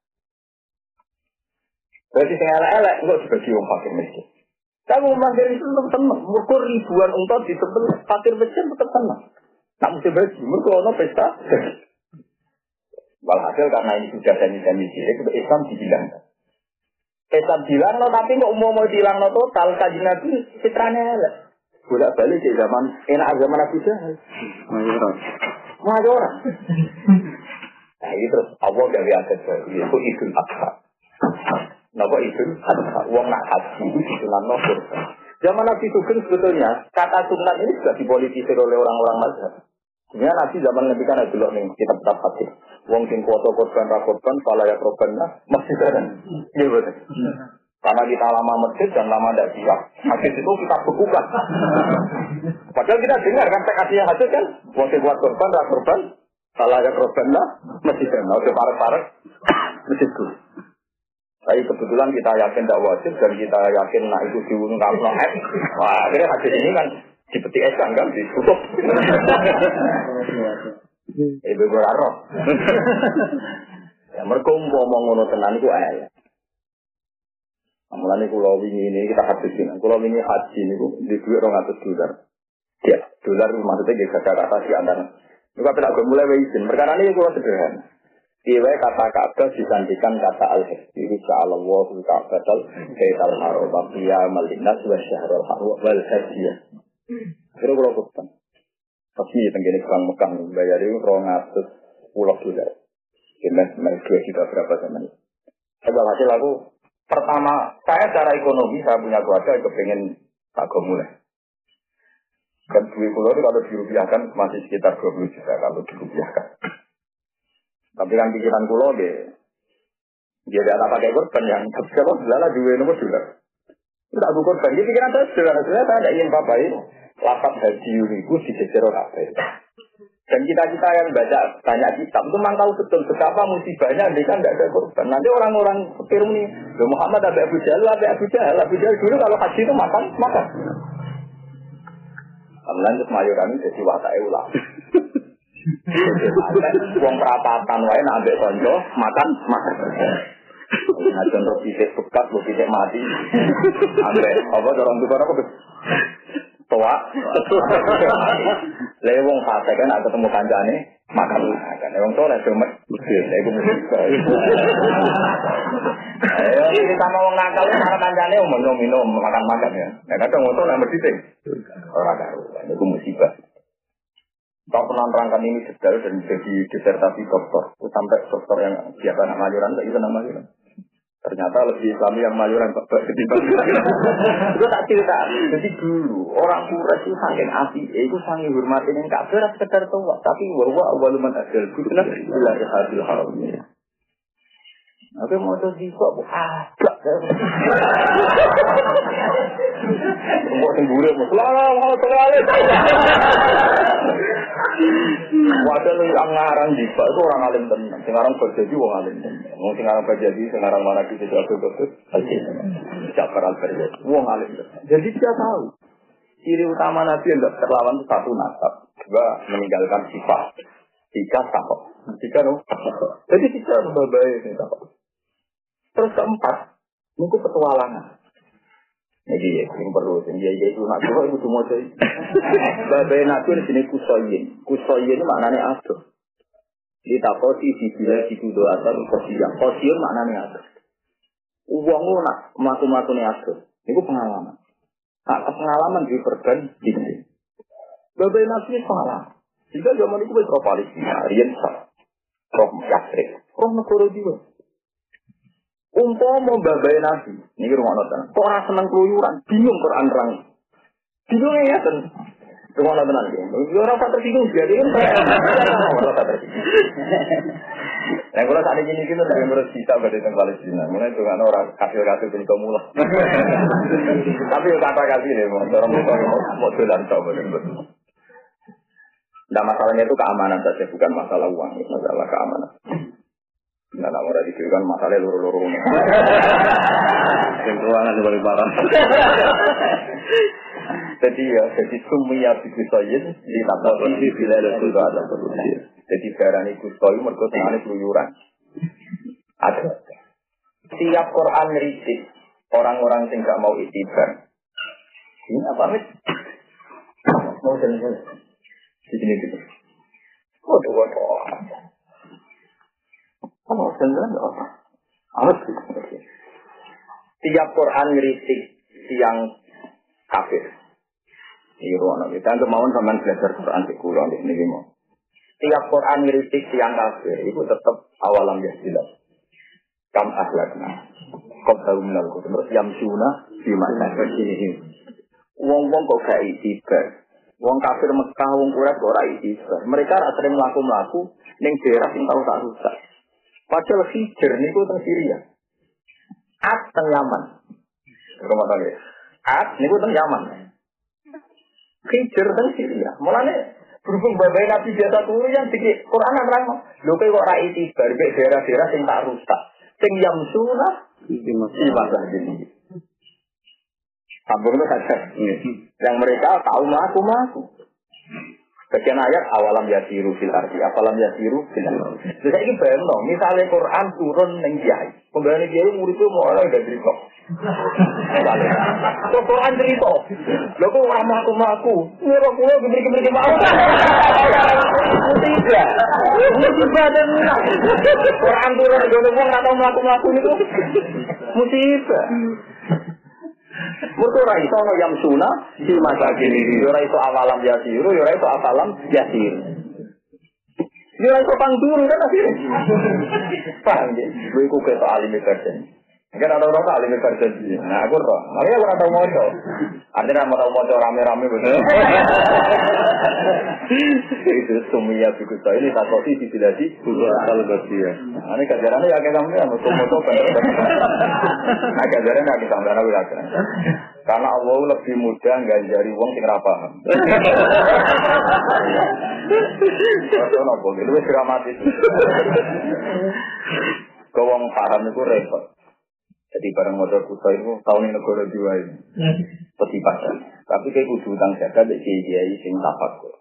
Berarti sing elek-elek enggak sebagai wong fakir miskin. Kamu fakir itu tetap tenang. Mereka ribuan untot di tempat fakir miskin tetap tenang. Nak mesti ono pesta. Walhasil karena ini sudah janji-janji cilik, Islam dibilangkan. Islam bilang no, tapi nggak mau mau bilang no total kaji nabi fitranya elek. Bolak balik di zaman enak zaman Nabi Jahal. Majoran. Majoran. Nah ini terus Allah dari baru itu idul adha. Napa idul adha? Uang nak haji itu disunan no Zaman Nabi Sugeng sebetulnya kata sunat ini sudah dipolitisir oleh orang-orang mazhab. Sebenarnya Nabi zaman Nabi kan ada dulu nih kitab kitab hadis. Wong sing kuasa korban ra korban, pala ya korban lah, masih kan? Iya betul. Karena kita lama masjid dan lama tidak siap, hadis itu kita bekukan. Padahal kita dengar kan tekasnya hadis kan, wong sing kuat korban ra korban, pala ya korban lah, masih kan? Oke parek-parek, masjid itu. Tapi kebetulan kita yakin tidak wajib dan kita yakin nak itu diungkap no Wah, akhirnya hadis ini kan dipetik esan kan ditutup. Ibu gue roh. Ya mereka ngomong ngono tenan iku ayat. Mulane kula wingi ini kita hadis ini. Kula wingi haji niku di duit 200 dolar. Ya, dolar maksudnya gak kata kata si antara. Juga tidak gue mulai izin. Perkara ini kula sederhana. Iwe kata Ka'bah disantikan kata al-hajj. Insya Allah wa Ka'bah al haram ya malinas wa syahrul haram wal hajjiyah. Kira kula kutan. Pasti tenggine Bang Mekah bayar itu rong atus pulau dolar. Kena sebenarnya dua juta berapa zaman ini. Coba hasil aku pertama saya secara ekonomi saya punya keluarga kepengen tak mulai. Dan duit pulau itu kalau dirupiahkan masih sekitar 20 juta kalau dirupiahkan. Tapi kan pikiran pulau deh, dia tidak pakai korban yang kalau selala duit nomor dolar. Tidak aku korban, jadi pikiran saya sederhana, saya tidak ingin apa ini lapat haji itu dijejer kabeh. Dan kita-kita yang baca banyak kitab itu memang tahu betul betapa musibahnya dia kan tidak ada korban. Nanti orang-orang setir ini, Muhammad ada Abu Jahal, ada Abu Jahal, Abu Jahal dulu kalau haji itu makan, makan. Mayoran itu jadi watak ulah. Wong perapatan wae nak ambek konco makan makan. Ngajon roh pitik bekas, roh pitik mati. Ambek apa dorong tuh apa tua. Lah wong fase kan ada ketemu kancane makan makan. Wong soleh cuma betul. Lah iku musibah. Ayo kita sama wong nakal cara kancane minum minum makan makan ya. Nah kadang wong soleh mesti sing ora karo. Iku musibah. Tak pernah terangkan ini sedal dan jadi disertasi dokter. Sampai dokter yang biasa nak majuran, tak bisa nak. Ternyata lebih Islami yang mayuran bapak ketimbang. Gue tak cerita. Jadi dulu orang Quraisy itu saking api, itu saking hormatin yang kafir sekedar tua, tapi bahwa awaluman adil guna bila hadil haram. Tapi mau tuh di kok ada. Mau tenggure, mau selalu mau sekali. Wadah lu yang ngarang di itu orang alim tenang. Sekarang berjadi wong alim tenang. Mau sekarang berjadi, sekarang mana kita jago betul. Jafar al berjadi, wong alim tenang. Jadi dia tahu. Ciri utama Nabi yang terlawan itu satu nasab. Dua, meninggalkan sifat. Tiga, takut. Tiga, no. Jadi tiga, baik ini takut. Terus keempat, ini petualangan. Jadi ya, yang perlu sini ya itu nak coba itu semua coy. Bapak nak coba sini kusoyin, kusoyin maknanya apa? Di takosi di bila di kudo atau kusiyah, kusiyah maknanya apa? Uang lu nak matu-matu nih apa? Pengalaman. Nah, pengalaman di perban di sini. Bapak nak coba pengalaman. Jika zaman itu berapa lagi? Rian sah, roh kafir, roh negoro juga. Umpama babai nabi, ini rumah nonton. Kok orang seneng keluyuran, bingung Quran terang. Bingung ya kan? Rumah nonton nanti. Orang tak tersinggung, jadi kan saya orang tak tersinggung. Nah, kalau saat ini kita tidak menurut kita berarti tentang Palestina. Mulai itu kan orang kasih-kasih punya kamu Tapi kata kasih nih, orang mau mau jalan coba. Nah masalahnya itu keamanan saja, bukan masalah uang, masalah keamanan. Nah, nak ora kan masalahnya luru-luru. Yang keuangan lebih parah. Jadi ya, jadi sumia di tapoti di bila itu ada produksi. Jadi barang itu soyu mereka tengahnya keluyuran. Ada. Tiap Quran ngeritik orang-orang yang nggak mau itibar. Ini apa mit? Mau jalan-jalan. Di sini gitu. Waduh, waduh. Sendiri enggak apa. Amat Tiap Quran ngeritik yang kafir. Ini ruang kita mau sama belajar Quran di kulo di sini mau. Tiap Quran ngeritik yang kafir itu tetap awalam ya jelas. Kam ahlakna. Kau tahu minal terus yang sunnah di mana ini. Wong-wong kok gak itibar. Wong kafir Mekah, wong Quraisy ora itibar. Mereka sering melaku-melaku ning daerah yang tahu tak rusak. Padahal Hijr niku teng Syria. At teng Yaman. Rumah tangga. At niku teng Yaman. Hijr teng Syria. Mulane berhubung babai Nabi biasa turun yang dikit Quran nerang. Lho kowe kok ra itibar daerah-daerah sing tak rusak. Sing yamsuna di masa jadi. Sambung itu saja. Yang mereka tahu maku maku. Bagian ayat awalam yasiru fil ardi, awalam yasiru fil ardi. Jadi saya ini bayang misalnya Quran turun neng kiai, pembayaran kiai muridku mulai dari cerita. Misalnya, kok Quran cerita, lo kok orang maku maku, nyuruh pulau kembali kembali mau. Tidak, musibah dan Quran turun, gue ngomong nggak tahu maku itu musibah. Mereka ora iso no yang suna di masa kini. Ora iso awalam yasiru, ora iso awalam yasir. Ora iso pangduru kan akhirnya. Paham ya? Gue iku keto alim kerja. Mungkin ada orang alim kerja Nah aku roh. Makanya aku tahu moco. Artinya mau tahu moco rame-rame betul. Itu sumia buku saya ini tak kopi di bila di kalau ya. Ini kajarannya ya ya moco moco kan. Nah kajarannya ya kita sampai nabi Karena Allah lebih mudah ganjari uang sing ra paham. Itu nopo, itu dramatis. Kau wong paham itu repot. Jadi barang modal kusa itu tahun ini negara dua ini. Peti pasar. Tapi kayak kudu utang jaga di kiai sing tapak kok.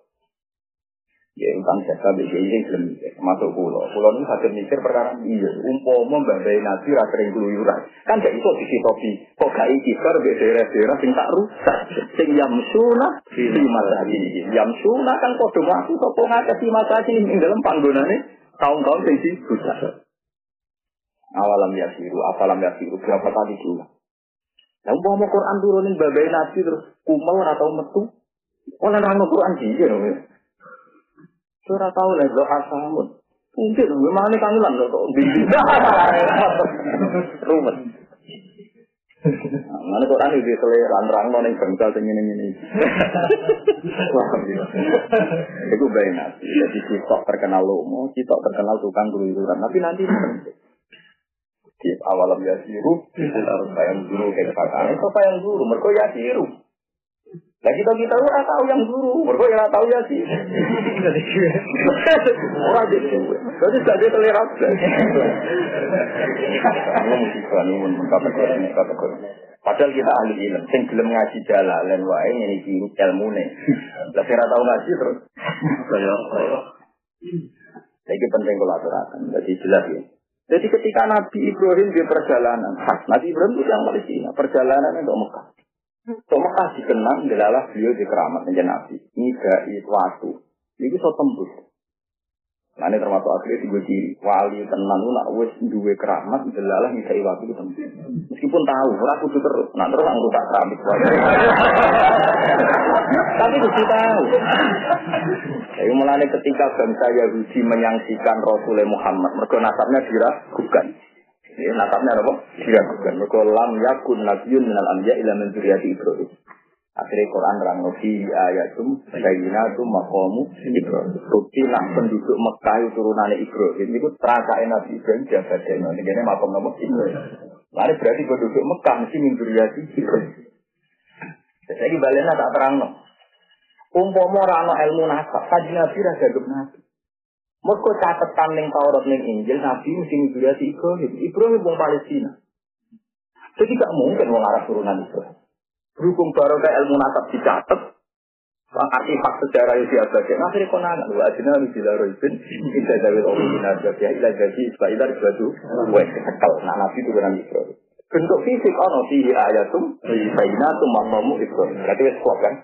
Ya utang jaga di kiai sing belum masuk pulau. Pulau ini sakit mikir perkara iya. Umpama mbak nasi rasa yang keluyuran. Kan gak iso topi. Kok gak iki bar di daerah-daerah sing tak rusak. Sing yamsuna di masa ini. Yamsuna kan kode ngaku sopo ngakasi di masa ini. dalam panggonane tahun-tahun sing rusak. Awalam yasiru, apalam yasiru, berapa kali diulang. Mau mau Quran turunin babai nabi terus kumel atau metu. Orang orang Quran sih, ya. Surah tahu lah, doa samun. Mungkin, memang ini kangelan loh kok. Rumet. Mana ane di selera rang nong yang bangsa sing ini ini. Itu bayi nanti. Jadi kita terkenal lomo, kita terkenal tukang keluyuran. Tapi nanti di awalam ya siru, harus yang guru kayak kakak. Itu apa yang guru? Mereka ya siru. Nah kita kita ora tahu yang guru, mereka yang tahu ya sih. Orang jadi jadi jadi terlihat. Kamu mesti kan mun kategori kategori. Padahal kita ahli ilmu, sing gelem ngaji jalalan wae ini iki ilmune. Lah kira tahu ngaji terus. Kaya Jadi penting kalau aturakan, jadi jelas ya. Jadi ketika Nabi Ibrahim di perjalanan, Nabi Ibrahim itu yang Palestina, perjalanan untuk Mekah. So Mekah dikenang adalah beliau di keramat nabi. Nidai waktu. Ini so tembus. Nah ini termasuk akhirnya tiga ciri. Wali tenan itu nak wis duwe keramat adalah nidai waktu itu. Meskipun tahu, ora kudu terus. Nah terus anggur tak keramik. Tapi kudu tahu. Jadi mulai ketika bangsa Yahudi menyangsikan Rasulullah Muhammad, mereka nasabnya diragukan. Ya, nasabnya apa? Diragukan. Mereka lam yakun nabiyun minal anbiya ila min dzurriyyati Ibrahim. Akhirnya Quran terang nabi ayatum bayinatum maqamu Ibrahim. Bukti nak penduduk Mekah turunan Ibrahim itu terasa Nabi Ibrahim jaga deno. Ini makam nama Ibrahim. Lalu berarti penduduk Mekah mesti min dzurriyyati Ibrahim. Jadi baliknya tak terang no. Umpama ora ilmu nasab, kaji Nabi ra gagep Nabi. Mereka catatan ning Taurat ning Injil Nabi mesti ngurasi Ibrahim. Ibrahim wong Palestina. Jadi gak mungkin wong Arab turunan Ibrahim. Baru ke ilmu nasab dicatat, artifak sejarah yang diabadikan. Akhirnya kau nanya, wa adina bila roibin, ila dawil orang ya ila jadi isbailar batu, wes sekal. Nah Nabi turunan Ibrahim. Bentuk fisik ono fihi ayatum, bainatum mamamu Ibrahim. Berarti wes kuat kan?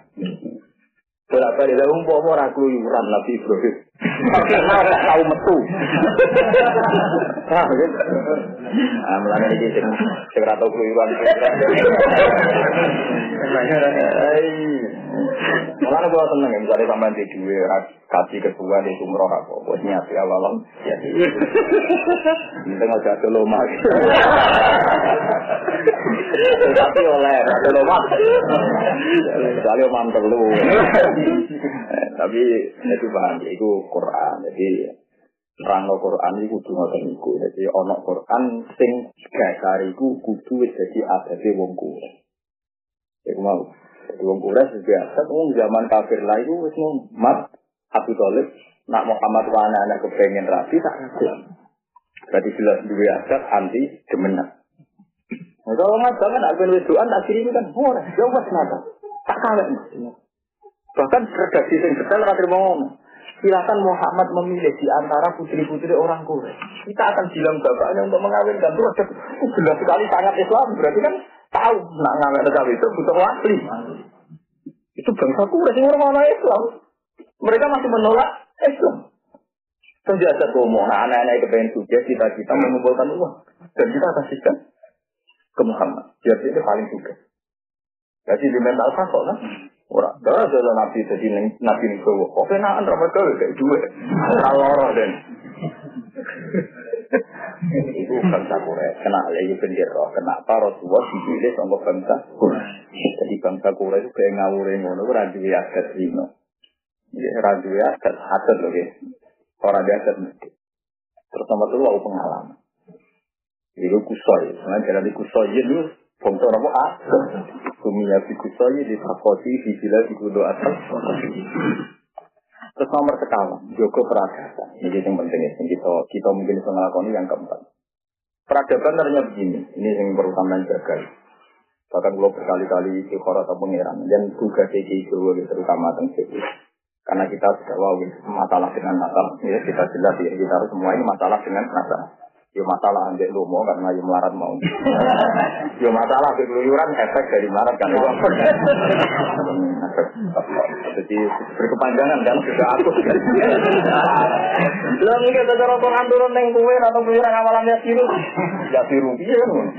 Bolak balik lah umpama ora keluyuran Nabi Ibrahim. Ora tahu metu. Ah, gitu. Ah, mulane iki sing sing ora tau keluyuran. Mulane gua seneng misalnya sampean di duwe kasih ketua di sumroh apa, buat nyati awalam. Ya. Penting aja dulu mas. Tapi oleh dulu mas. Misalnya mantel. Tapi itu bahan itu Quran. Jadi terang Quran itu kudu ngoten niku. Jadi ana Quran sing dasar iku kudu wis dadi adate wong kuwe. Iku mau. Jadi wong kuwe biasa wong zaman kafir lah iku wis mat Abu Thalib nak Muhammad wa anak kepengen rapi tak ada. Berarti jelas dua adat anti demenan. Nah, kalau nggak banget, aku nulis doa tak kiri kan, oh, jawab kenapa? Tak kalah. Bahkan redaksi yang detail akhir mau Silakan Muhammad memilih di antara putri-putri orang Quraisy. Kita akan bilang bapaknya untuk mengawinkan. Itu ada jelas sekali sangat Islam. Berarti kan tahu nak ngawin cawe itu butuh wali. Itu bangsa Quraisy yang orang Islam. Mereka masih menolak Islam. Penjajah ngomong, nah anak-anak kepengen sukses, kita-kita mengumpulkan uang. Dan kita kasihkan ke Muhammad. Biar dia paling sukses. Jadi di mental kan. Ora, ora ada nabi jadi nabi ning kowe. Kok kenaan ra kayak duwe. Ora loro den. Itu bangsa Quraisy. Kena lagi bendera. Kenapa Rasulullah dipilih sama bangsa Quraisy? Jadi bangsa itu kayak ngawure ngono ora duwe adat. Ya ora duwe adat lho ya. Adat mesti. Terus nomor dua pengalaman. Itu kusoi. Nah, jadi kusoi itu Bangsa apa ah? Kumia bikusoyi di takoti di bila di atas. Terus nomor sekawan, Joko peradaban. Ini yang penting ya. Kita, kita mungkin bisa melakukan yang keempat. Peradaban ternyata begini. Ini yang pertama jaga. Bahkan kalau berkali-kali di atau pengiran. Dan tugas di Jawa terutama tentang Karena kita sudah wow, masalah dengan masalah. Ya, kita jelas ya, kita harus semua ini masalah dengan masalah. Yo masalah ambek mau karena yo melarat mau. yo masalah ambek keluyuran efek dari melarat kan. Jadi berkepanjangan kan sudah aku. Lo ini kita cara Quran turun neng kue atau keluyuran awalan ya siru. Ya siru iya kan.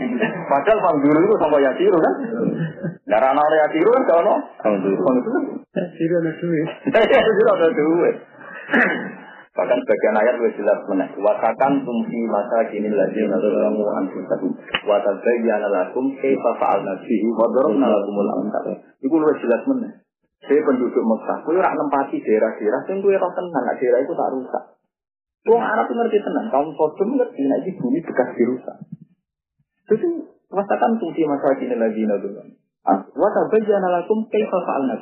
Padahal pangguru itu sama ya siru kan. Darah nore ya siru kan kalau Pangguru. Ya siru ada duit. Ya siru ada duit. Bahkan bagian ayat lebih jelas mana. Wasakan tumsi masa kini lagi nalamu anfusakum. Watabayyana lakum kaifa fa'alna bihi wa darabna lakumul amsal. Iku lebih jelas mana. Saya penduduk Mekah, kue rak nempati daerah-daerah, sing kue roh tenang, nah daerah itu tak rusak. Wong Arab ngerti tenang, kaum Sodom ngerti, nah ini bumi bekas dirusak. Itu rasakan fungsi masa kini lagi nalamu. Watabayyana lakum kaifa fa'alna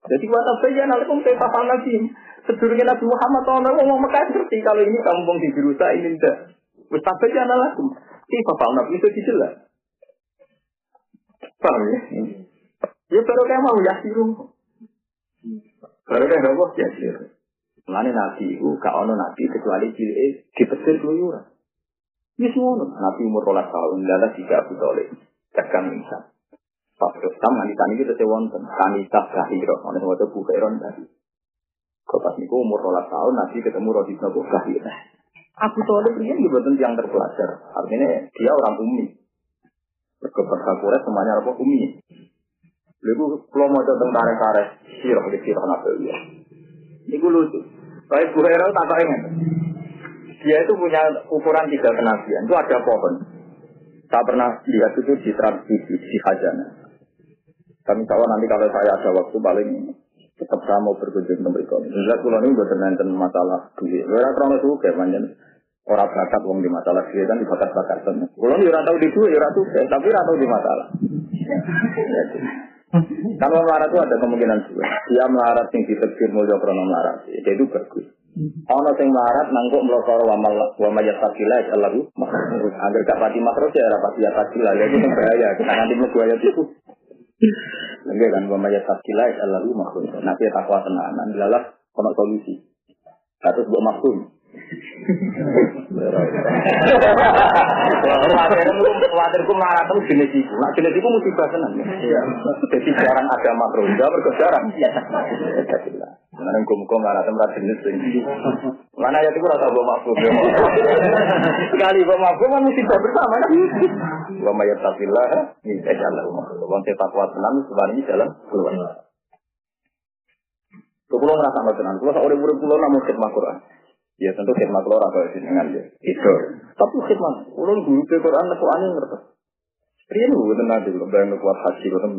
Jadi watabayyana lakum kaifa fa'alna bihi. Sedurunge Nabi Muhammad SAW ngomong Mekah ngerti kalau ini kampung di Birusa ini tidak. Wis lakum. Ini bapak Nabi itu dijelas. Paham ya? Ya baru kayak mau yasiru. Baru kayak apa? Yasiru. Mulane Nabi itu gak ono Nabi kecuali cilik dipesir keluyuran. Ini semua Nabi umur rolas tahun, lala tiga Abu Talib. Dagang Isa. Pak Dostam, wanita ini kita sewonten. Kanisa Gahiro. Oleh waktu Bukairon tadi. Kau pas niku umur rolas tahun nanti ketemu Rodi bin Abu Bakar. Abu Thalib ini juga yang terpelajar. Artinya dia orang umi. Berkeberkah semuanya apa umi. Lalu kalau mau tentang tarik-tarik sirah di sirah nabi ya. Ini gue lucu. Baik Bu Hera tak ingat. Dia itu punya ukuran tiga kenabian. Itu ada pohon. Saya pernah lihat itu di transmisi di Hajana. Kami tahu nanti kalau saya ada waktu paling tetap saya mau berkunjung ke mereka. Jelas kalau ini buat nonton masalah duit. Orang itu kayak manjan orang bakat uang di masalah duit kan dibakat. Kalau ini orang tahu di duit, orang tuh tapi orang tahu di masalah. Kalau melarat itu ada kemungkinan juga. Dia melarat yang ditegur mulia krono melarat. Dia itu bagus. Ono sing melarat nangkuk melokor wa mal wa majat fakila Allah agar gak pati makro ya rapat ya fakila ya itu bahaya kita nanti mlebu ayat itu Lagi kan pemaya takila ya Allah lu maksud. Nanti takwa tenanan dilalah kono solusi. Katus buat maksud. Khawatirku marah terus jenis itu. Nah jenis itu musibah senang. Jadi jarang ada makro. Enggak jarang. Karena muka marah tempat jenis ini. Mana ya itu rasa bawa makro. Sekali bawa makro kan musibah bersama. Wa mayat tafillah. Ini jalan. Wong takwa tenang sebenarnya jalan keluar. Kulo ngerasa nggak tenang. Kulo seorang murid kulo namun khidmat Quran. Ya tentu khidmat lo atau dengan dia. Itu. Tapi khidmat, ulun guru ke Quran itu aneh ngerti. Rian gue tenang dulu, bayang kuat haji betul.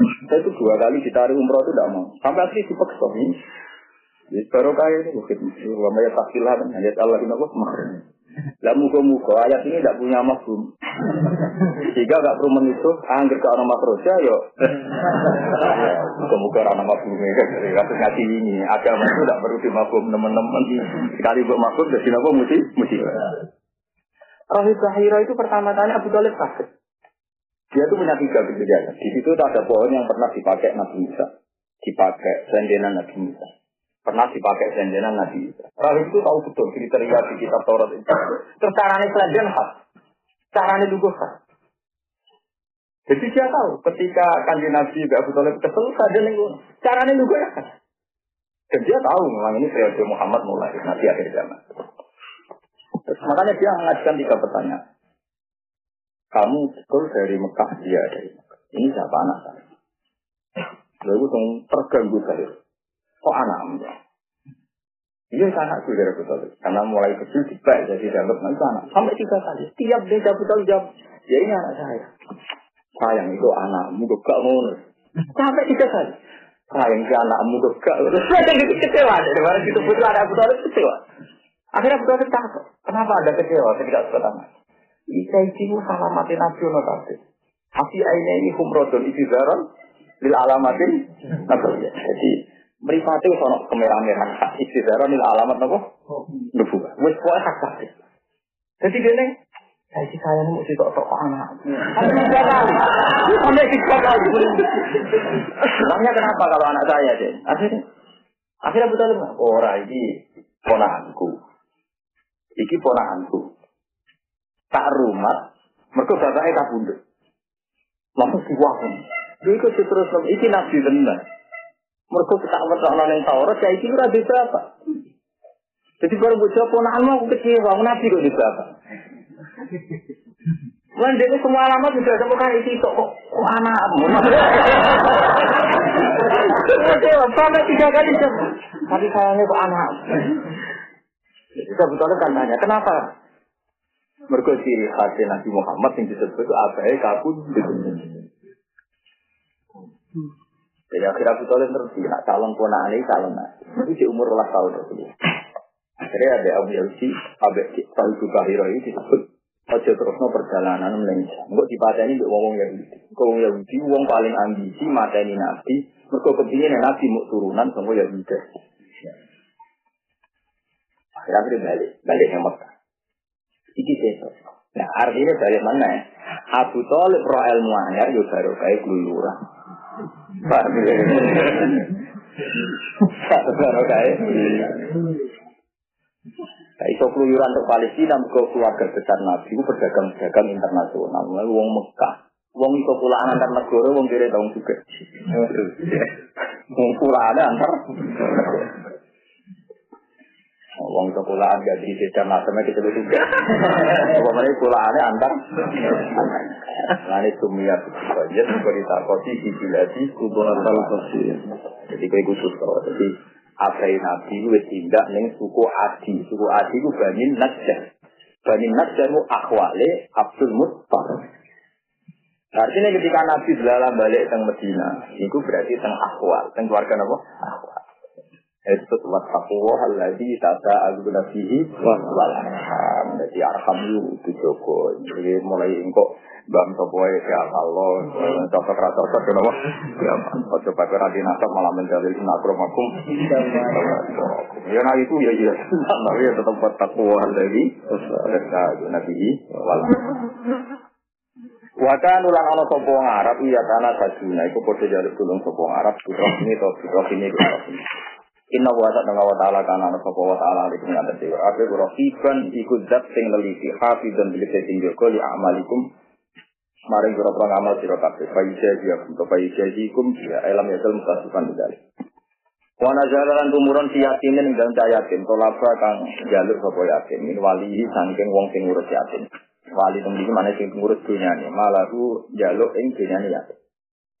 Saya itu dua kali ditarik umroh itu tidak mau. Sampai akhirnya dipaksa ini. Ya baru kaya ini khidmat. Wa maya takilah kan. Ayat Allah ini aku lah muka-muka ayat ini tidak punya mafhum. Jika gak perlu menisu, angger ke orang makroja, yo. Muka-muka orang mafhum kan. Kasus ngaji ini, agama itu tidak perlu dimafhum teman-teman. Sekali buat mafhum, jadi apa mesti mesti. Rahib Zahira itu pertama kali Abu Talib sakit. Dia itu punya tiga kejadian. Di situ ada pohon yang pernah dipakai Nabi Musa. Dipakai sendenan Nabi Musa pernah dipakai sendenan Nabi Isa. Rahib itu tahu betul kriteria di kitab Taurat itu. Terus caranya selanjutnya khas. Caranya juga khas. Jadi dia tahu ketika kanji Nabi Abu Talib kesel saja nih caranya juga ya khas. Dan dia tahu memang ini periode Muhammad mulai nanti akhir zaman. Terus makanya dia mengajukan tiga pertanyaan. Kamu betul dari Mekah, dia dari Mekah. Ini siapa anak saya? Lalu terganggu saya. Kok anakmu? Iya anak saudara betul. Karena mulai kecil dibalik jadi dianggap itu anak. Sampai tiga kali. Tiap dia betul jawab. Ya ini anak saya. Sayang itu anakmu gak ngono. Sampai tiga kali. Sayang si anakmu gak ngono. Saya jadi kecewa. Dari mana itu anak betul kecewa. Akhirnya betul takut. Kenapa ada kecewa ketika sudah anak? Ika ikimu salamatin nabi tadi. Afi aina ini humrodon isi zaron lil alamatin nabi. Jadi Meripati sono kemerah-merahan. Istidara nil alamat apa? Nubuah. Wis pokoke hak sakit. Jadi gini, saya sih saya nih mesti tok tok anak. Kali. Sampai tiga kali. Namanya kenapa kalau anak saya deh? Akhirnya, akhirnya betul nggak? Orang ini ponakanku. Iki ponakanku. Tak rumah, mereka bapaknya tak bunduk. Langsung diwakun. Dia ikut terus, iki nabi benar. Mereka kita ngerti yang Taurat, ya itu ora bisa apa. Jadi baru bocah ponakanmu aku kecewa, nabi kok bisa apa. Wan dia semua alamat sudah sama kayak itu kok kok anakmu. Kecewa sampai tiga kali Tapi sayangnya kok anak. Abu Talib kan tanya, kenapa? Mereka ciri khasnya Nabi Muhammad yang disebut itu abai kabut. Jadi akhirnya Abu Talib ngerti, nak calon ponaan ini calon nabi. Itu di umur ulah tahun itu. Akhirnya ada Abu Yausi, Abu Talib Bahiro ini disebut Ojo terusno perjalanan Malaysia. Enggak dipateni mbek wong Yahudi. Wong Yahudi wong paling ambisi mateni nabi, mergo kepingin nabi mau turunan sama Yahudi. Akhirnya balik, balik yang Mekah. Iki sesuatu. Nah artinya balik mana ya? Abu Talib roh ilmu anyar yo baru kayak keluluran. Paham ya? Baru kayak Nah, iso keluyuran untuk Palestina, ke keluarga besar Nabi, berdagang-dagang internasional. Lalu wong Mekah. Wong iso pulaan antar negara, wong kira tahun juga. Wong pulaan antar. Wong pulaan gak di sejar nasabnya kita juga. Pokoknya pulaannya antar. Nah sumia saja berita kosi di biladi kuburan kosi. Jadi kayak khusus kalau jadi Abai Nabi itu tindak neng suku Adi. Suku Adi itu Bani Najjar. Bani Najjar itu akhwale Abdul Muttalib. Artinya ketika Nabi selalu balik ke Medina, itu berarti teng akhwal, teng keluarga apa? Akhwal. Itu wattaqwa alladzi tasa'alu nabihi wal arham. Jadi arham itu Joko. Jadi mulai engkau bang sopoe ya Allah, cocok rasa cocok kenapa? Ya, ojo pakai radi nasab malah menjalil inakromakum. Ya nah itu ya iya, tapi ya tetap wattaqwa alladzi tasa'alu nabihi wal Wakan ulang ana sapa Arab iya tanah sajuna iku padha jaluk tulung sapa Arab putra ini to putra ini Inna wa ta'ala wa ta'ala kana ana sapa wa ta'ala alaihi wa sallam. Ape kula fiban iku zat sing neliti hafizan bil sing joko li amalikum maring kira kira ngamal sira kabeh faida dia untuk faida ikum ya alam ya dalam mutasiban bidal. Wa nazalan tumurun si yatimin ing dalem yatim tolaba kang jaluk sapa yatim min wali saking wong sing ngurus yatim. Wali iki mana sing ngurus dunyane malahu jaluk ing dunyane yatim.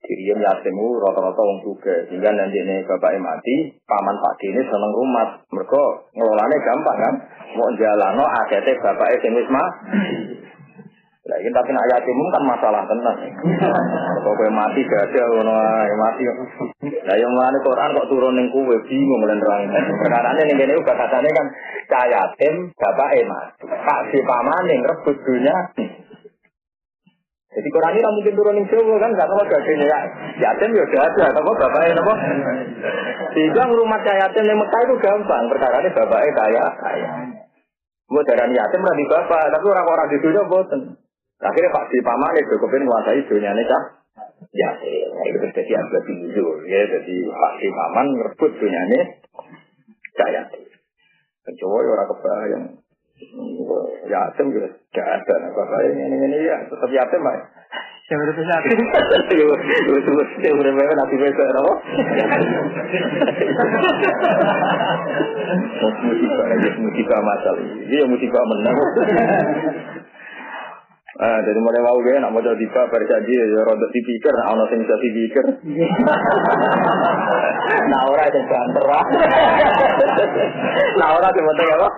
Diriam yatimu rata-rata wong juga sehingga nanti ini bapak mati paman pak ini seneng rumah mereka ngelolanya gampang kan mau jalano akhirnya bapak sing wis Lah ini tapi nak yatim kan masalah tenang. Kok kowe mati ada ngono mati. Lah yang mana Quran kok turun ning kowe bingung lan terang. Perkarane ning kene uga katane kan cah yatim bapak mati. Pak si pamane rebut dunya. Jadi Quran ini mungkin turun ning Jawa kan gak tahu gagene ya. Yatim ya udah ada, apa bapaknya apa? Sehingga rumah cah yatim yang Mekah itu gampang. Perkara ini bapaknya kaya, kaya. Gue darah yatim di bapak, tapi orang-orang di dunia boten. Akhirnya Pak Di Paman itu kepengen menguasai dunia ini kan? Ya, ya, itu terjadi agak tinggi ya. Jadi Pak Di Paman merebut dunia ini kaya. Kecuali orang kebayang. Yatim juga gak ada. Bapak ini, ini, ya tetap yatim pak. Udah bisa yatim. Saya udah bisa nanti besok apa? Musibah, musibah masalah. Ini musibah menang. Ah, jadi mulai mau gue nak pak pada jadi ya roda dipikir, nak ono sing bisa dipikir. Nah ora sing banter. Nah ora sing banter apa?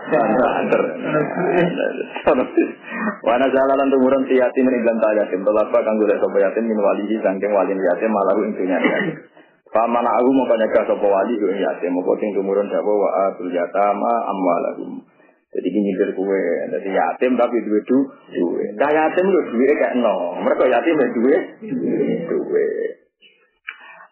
Wana jalalan tumurun si yatim ini bilang tak yatim. Tolapa kang golek sapa yatim min wali sangking wali yatim malah intinya yatim. Pamana aku mau kanyaka sapa wali ku yatim. Mau sing tumurun sapa wa atul yatama amwalahum. Jadi ini nyindir kue, jadi yatim tapi duwe du, duwe. Nah yatim lu duwe kayak no, mereka yatim ya duwe, duwe.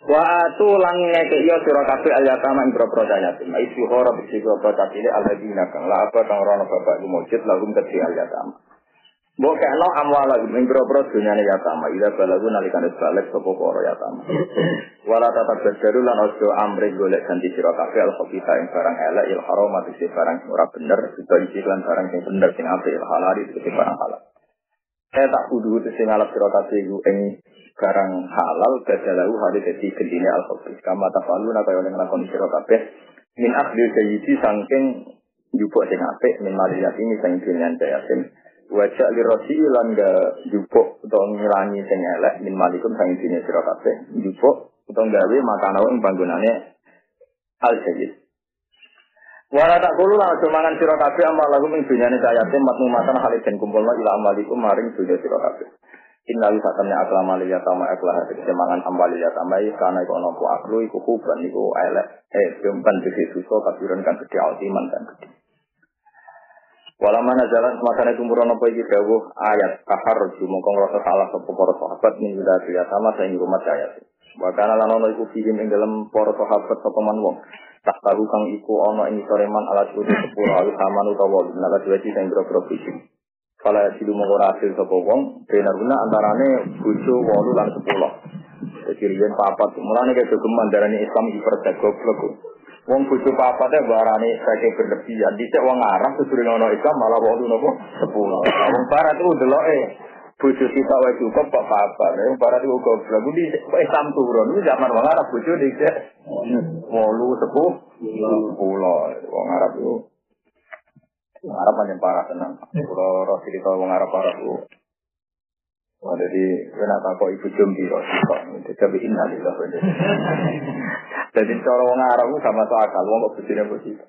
Wa tu lang ngeke iyo sira kabeh al yatama ing propro yatim. Isu hora bisi propro tatile al hadina kang la apa kang rono bapak mujud lalu keti al yatama. Mbok kena amwala ing propro dunyane yatama. Ida balagu nalikane balik sapa para yatama. Wala tata badaru lan ojo amre golek ganti sira kabeh al khabitha ing barang elek il haram ati barang ora bener, kita isi lan barang sing bener sing apik halal itu barang halal. Saya tak kudu sing alap sira kabeh ing barang halal badalahu hari dadi gendine al khabith. Kama tafalu nak kaya ning lakon sira kabeh min akhdil sayyidi saking jupuk sing apik min maliyati sing dunyan yatim. wajak li rosi lan ga jupuk utawa ngilangi sing elek min malikum sang intine sira kabeh jupuk utawa gawe makanau ing panggonane al sayyid Wala tak kulo lah aja mangan sira kabeh amal lagu ing dunyane sayate matmu matan halid den kumpulna ila amalikum maring dunya sira kabeh. Innal satamnya akla maliya tama akla tegese mangan ambali ya tamai kana iku ana aklu iku kuban iku elek eh jemban dadi suso kabiran kan gede altiman kan gede. Wala mana jalan makane tumurun apa iki dawuh ayat kahar mongko ngrasa salah sapa para sahabat ning ya sama saing rumah ayat. Wakana lan ono iku fihim ing dalam para sahabat sapa man wong tak tahu kang iku ana ing soreman alat kudu sepuluh alu saman utawa nala dua sing fisik. Kala silu mau hasil sapa wong benaruna antarane bojo 8 lan 10. Jadi riyen papat mulane kaya geman darane Islam hipertek goblok. Wong bojo papate barane sake berlebihan. Dhisik wong Arab susure ono Islam malah 8 napa 10. Wong barat itu deloke bojo kita wae cukup kok papat. Wong barat itu goblok. Di Islam turun ini zaman wong Arab bojo dhisik wolu sepuh pulau wong Arab itu Arab paling parah tenang. Kalau roh cerita wong Arab parah itu Wah, jadi kena tak kok ibu jumbi kok itu tapi inna lillah jadi cara wong Arab itu sama so akal wong kok bujine begitu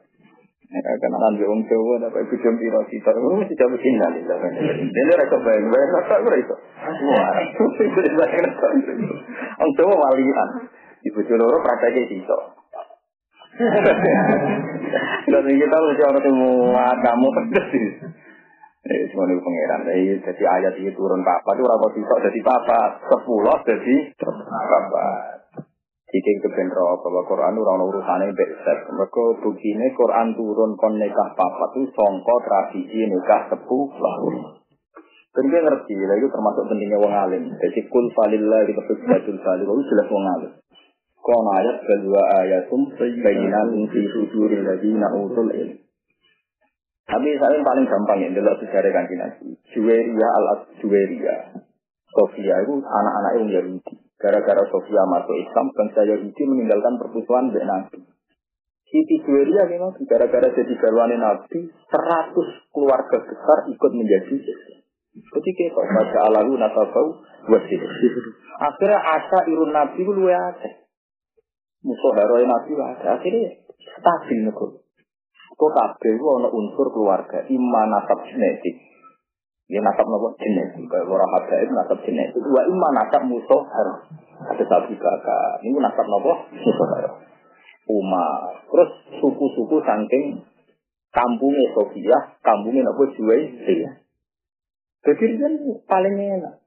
kenalan di wong Jawa apa ibu jumbi kok kita itu tidak inna lillah jadi rasa bayang bayang rasa ora iso. Wah wong Jawa walian. Ibu loro prakteknya siso. Dan kita mesti orang semua kamu sih. Eh, semua ini pangeran. Jadi ayat ini turun papa itu rapat siso jadi papa. Sepuluh jadi papa. Jika kebenro bahwa Quran itu orang urusannya besar. Mereka begini Quran turun kon nikah papa itu songko tradisi nikah sepuluh. Dan dia ngerti, itu termasuk pentingnya wong alim. Jadi kul falillah di kafir batul falil, itu jelas wong alim. Kau ayat kedua ayatum bayinatun fi suduril ladina utul ilm. Tapi saya paling gampang ya, adalah sejarah kanji nabi. Juweria al Juweria. Sofia itu anak-anak yang Yahudi. Gara-gara Sofia masuk Islam, bangsa Yahudi meninggalkan perpusuhan dengan Nabi. Siti Juweria memang gara-gara jadi garwane Nabi, seratus keluarga besar ikut menjadi Ketika itu baca alahu nasabau wasir. Akhirnya asa irun Nabi itu luar musuh hero nabi ada akhirnya stabil nego. Kok kabeh ku ana unsur keluarga. Iman nasab genetik. Ya nasab nopo? Genetik. Kaya ora habaib nasab genetik. Wa iman nasab musuh hero ada sapi kakak ini nasab nopo? Musuh hero Umar. Terus suku-suku saking kampungnya Sofia kampungnya nopo? Juwai ya jadi kan paling enak.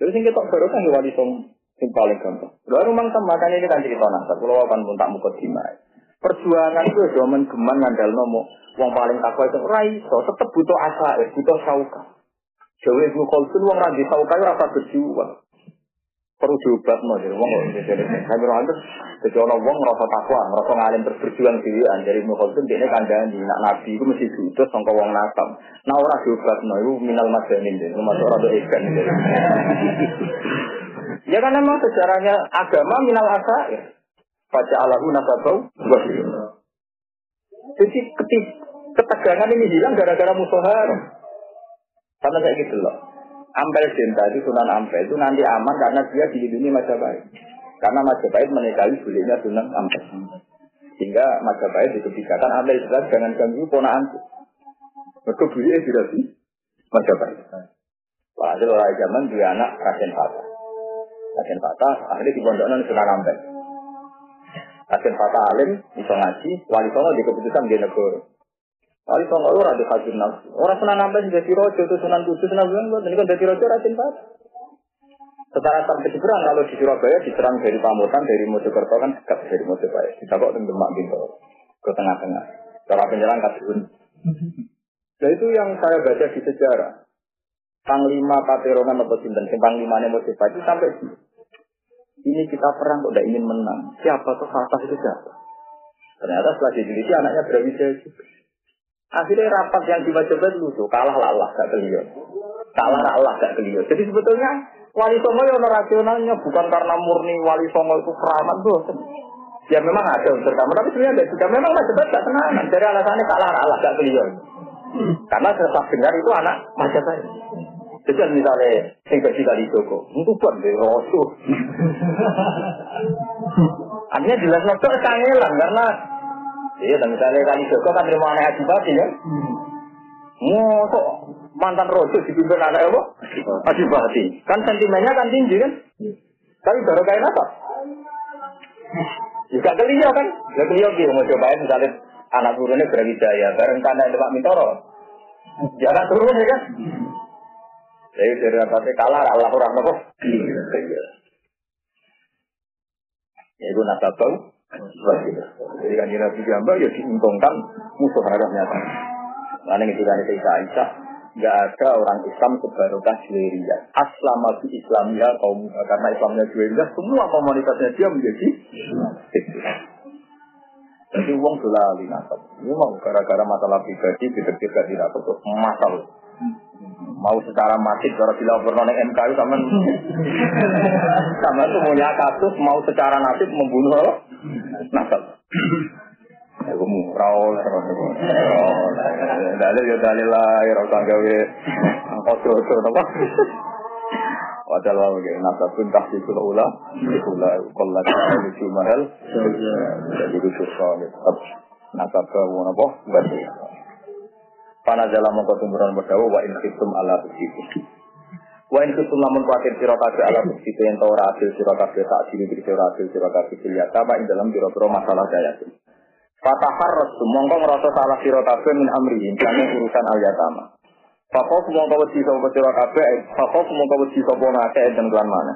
Terus yang kita baru kan wali song yang paling gampang. Lalu memang makanya ini kan cerita nasab. Kalau akan pun tak mukot dimai. Perjuangan itu zaman geman ngandal nomo. Wong paling takwa itu raiso. Tetap butuh asa, butuh sauka. Jawa ibu kolsun wong randi sauka itu rasa berjuang. Perlu diobat no jadi wong jadi saya bilang itu jadi orang wong rasa takwa, rasa ngalim berjuang dirian dari ibu kolsun dia kandang di nak nabi itu mesti butuh sangka wong nakam. Nah orang diobat no itu minal majanin jadi masuk orang ikan. Ya kan memang sejarahnya agama minal ya. Baca Allahu nasabau Jadi ketik, ketegangan ini hilang gara-gara musuh haram. Karena kayak gitu loh. Ampel cinta itu Sunan Ampel itu nanti aman karena dia dilindungi Majapahit. Karena Majapahit menikahi buliknya Sunan Ampel. Sehingga Majapahit dikebijakan Ampel jelas jangan ganggu ponaanku. Mereka buliknya sudah di Majapahit. Walhasil oleh zaman dua anak Raden Fatah. Raden Fatah akhirnya di pondoknya Sunan Ampel. Raden Fatah alim, bisa ngaji, wali songo di keputusan di negara. Wali songo ora di hasil nafsu. Orang Sunan Ampel sudah rojo itu Sunan Kudus, Sunan Kudus, ini kan jadi rojo Raden Fatah. Secara sampai diserang kalau di Surabaya diserang dari Pamutan, dari Mojokerto kan dekat dari Mojopahit. Kita kok tentang Demak gitu ke tengah-tengah. Cara penyerang kasihun. Nah itu yang saya baca di sejarah. Panglima Paterongan atau Sinten, Panglimanya Mojopahit itu sampai ini kita perang kok tidak ingin menang. Siapa tuh Fatah itu siapa? Ternyata setelah diteliti anaknya Brawijaya juga. Akhirnya rapat yang dibaca lucu, kalah lah Allah gak keliru. Kalah lah Allah gak keliru. Jadi sebetulnya Wali Songo yang rasionalnya bukan karena murni Wali Songo itu keramat tuh. Ya memang ada unsur kamu, tapi sebenarnya tidak juga. Memang Majapahit gak tenang. Dari alasannya kalah Allah gak keliru. Karena saya dengar itu anak Majapahit. Jadi misalnya sing gaji kali Joko, itu pun di Artinya jelas nonton kangelan karena Iya, dan misalnya kali Joko kan terima anak adibati ya. Mosok mantan rojo dipimpin anak apa? Adibati. Kan sentimennya kan tinggi kan? Tapi baru kayak apa? Juga kelihatan kan? Gak kelihatan dia mau cobain misalnya anak turunnya berwijaya bareng karena ada Pak Mintoro. Kan turun ya kan? Jadi dari atasnya kalah Allah orang apa? Ya itu nasabau. Jadi kan Nabi Jamba ya diuntungkan musuh nyata. Lalu itu kan Isa Aisyah, nggak ada orang Islam sebarokah Juwairiyah. Aslama di Islamia kaum karena Islamnya Juwairiyah, semua komunitasnya dia menjadi Jadi uang sudah nasab. Ini mau gara-gara masalah pribadi, tidak tidak tidak masalah mau secara masif cara bila pernah naik MK itu sama sama itu punya kasus mau secara nasib membunuh nasab. Aku murau dalil ya dalil lah ya rasa gawe kotor kotor apa Wadah lah nasab pun tak sih kalau ulah. Ulah kalau lagi lucu mahal jadi lucu soalnya tetap nasab ke apa? Berarti Pana dalam mongko tumburan berdawa wa in khiftum ala begitu. Wa in khiftum lamun kuatir sira kabeh ala begitu yang ora adil sira kabeh tak diri diri sira adil sira kabeh ing dalam biro-biro masalah daya Fatahar rasu mongko ngerasa salah sira kabeh min amri kane urusan al yatama. Fakau mongko wedi sapa sira kabeh, fakau mongko wedi sapa ngake dan kelan mana.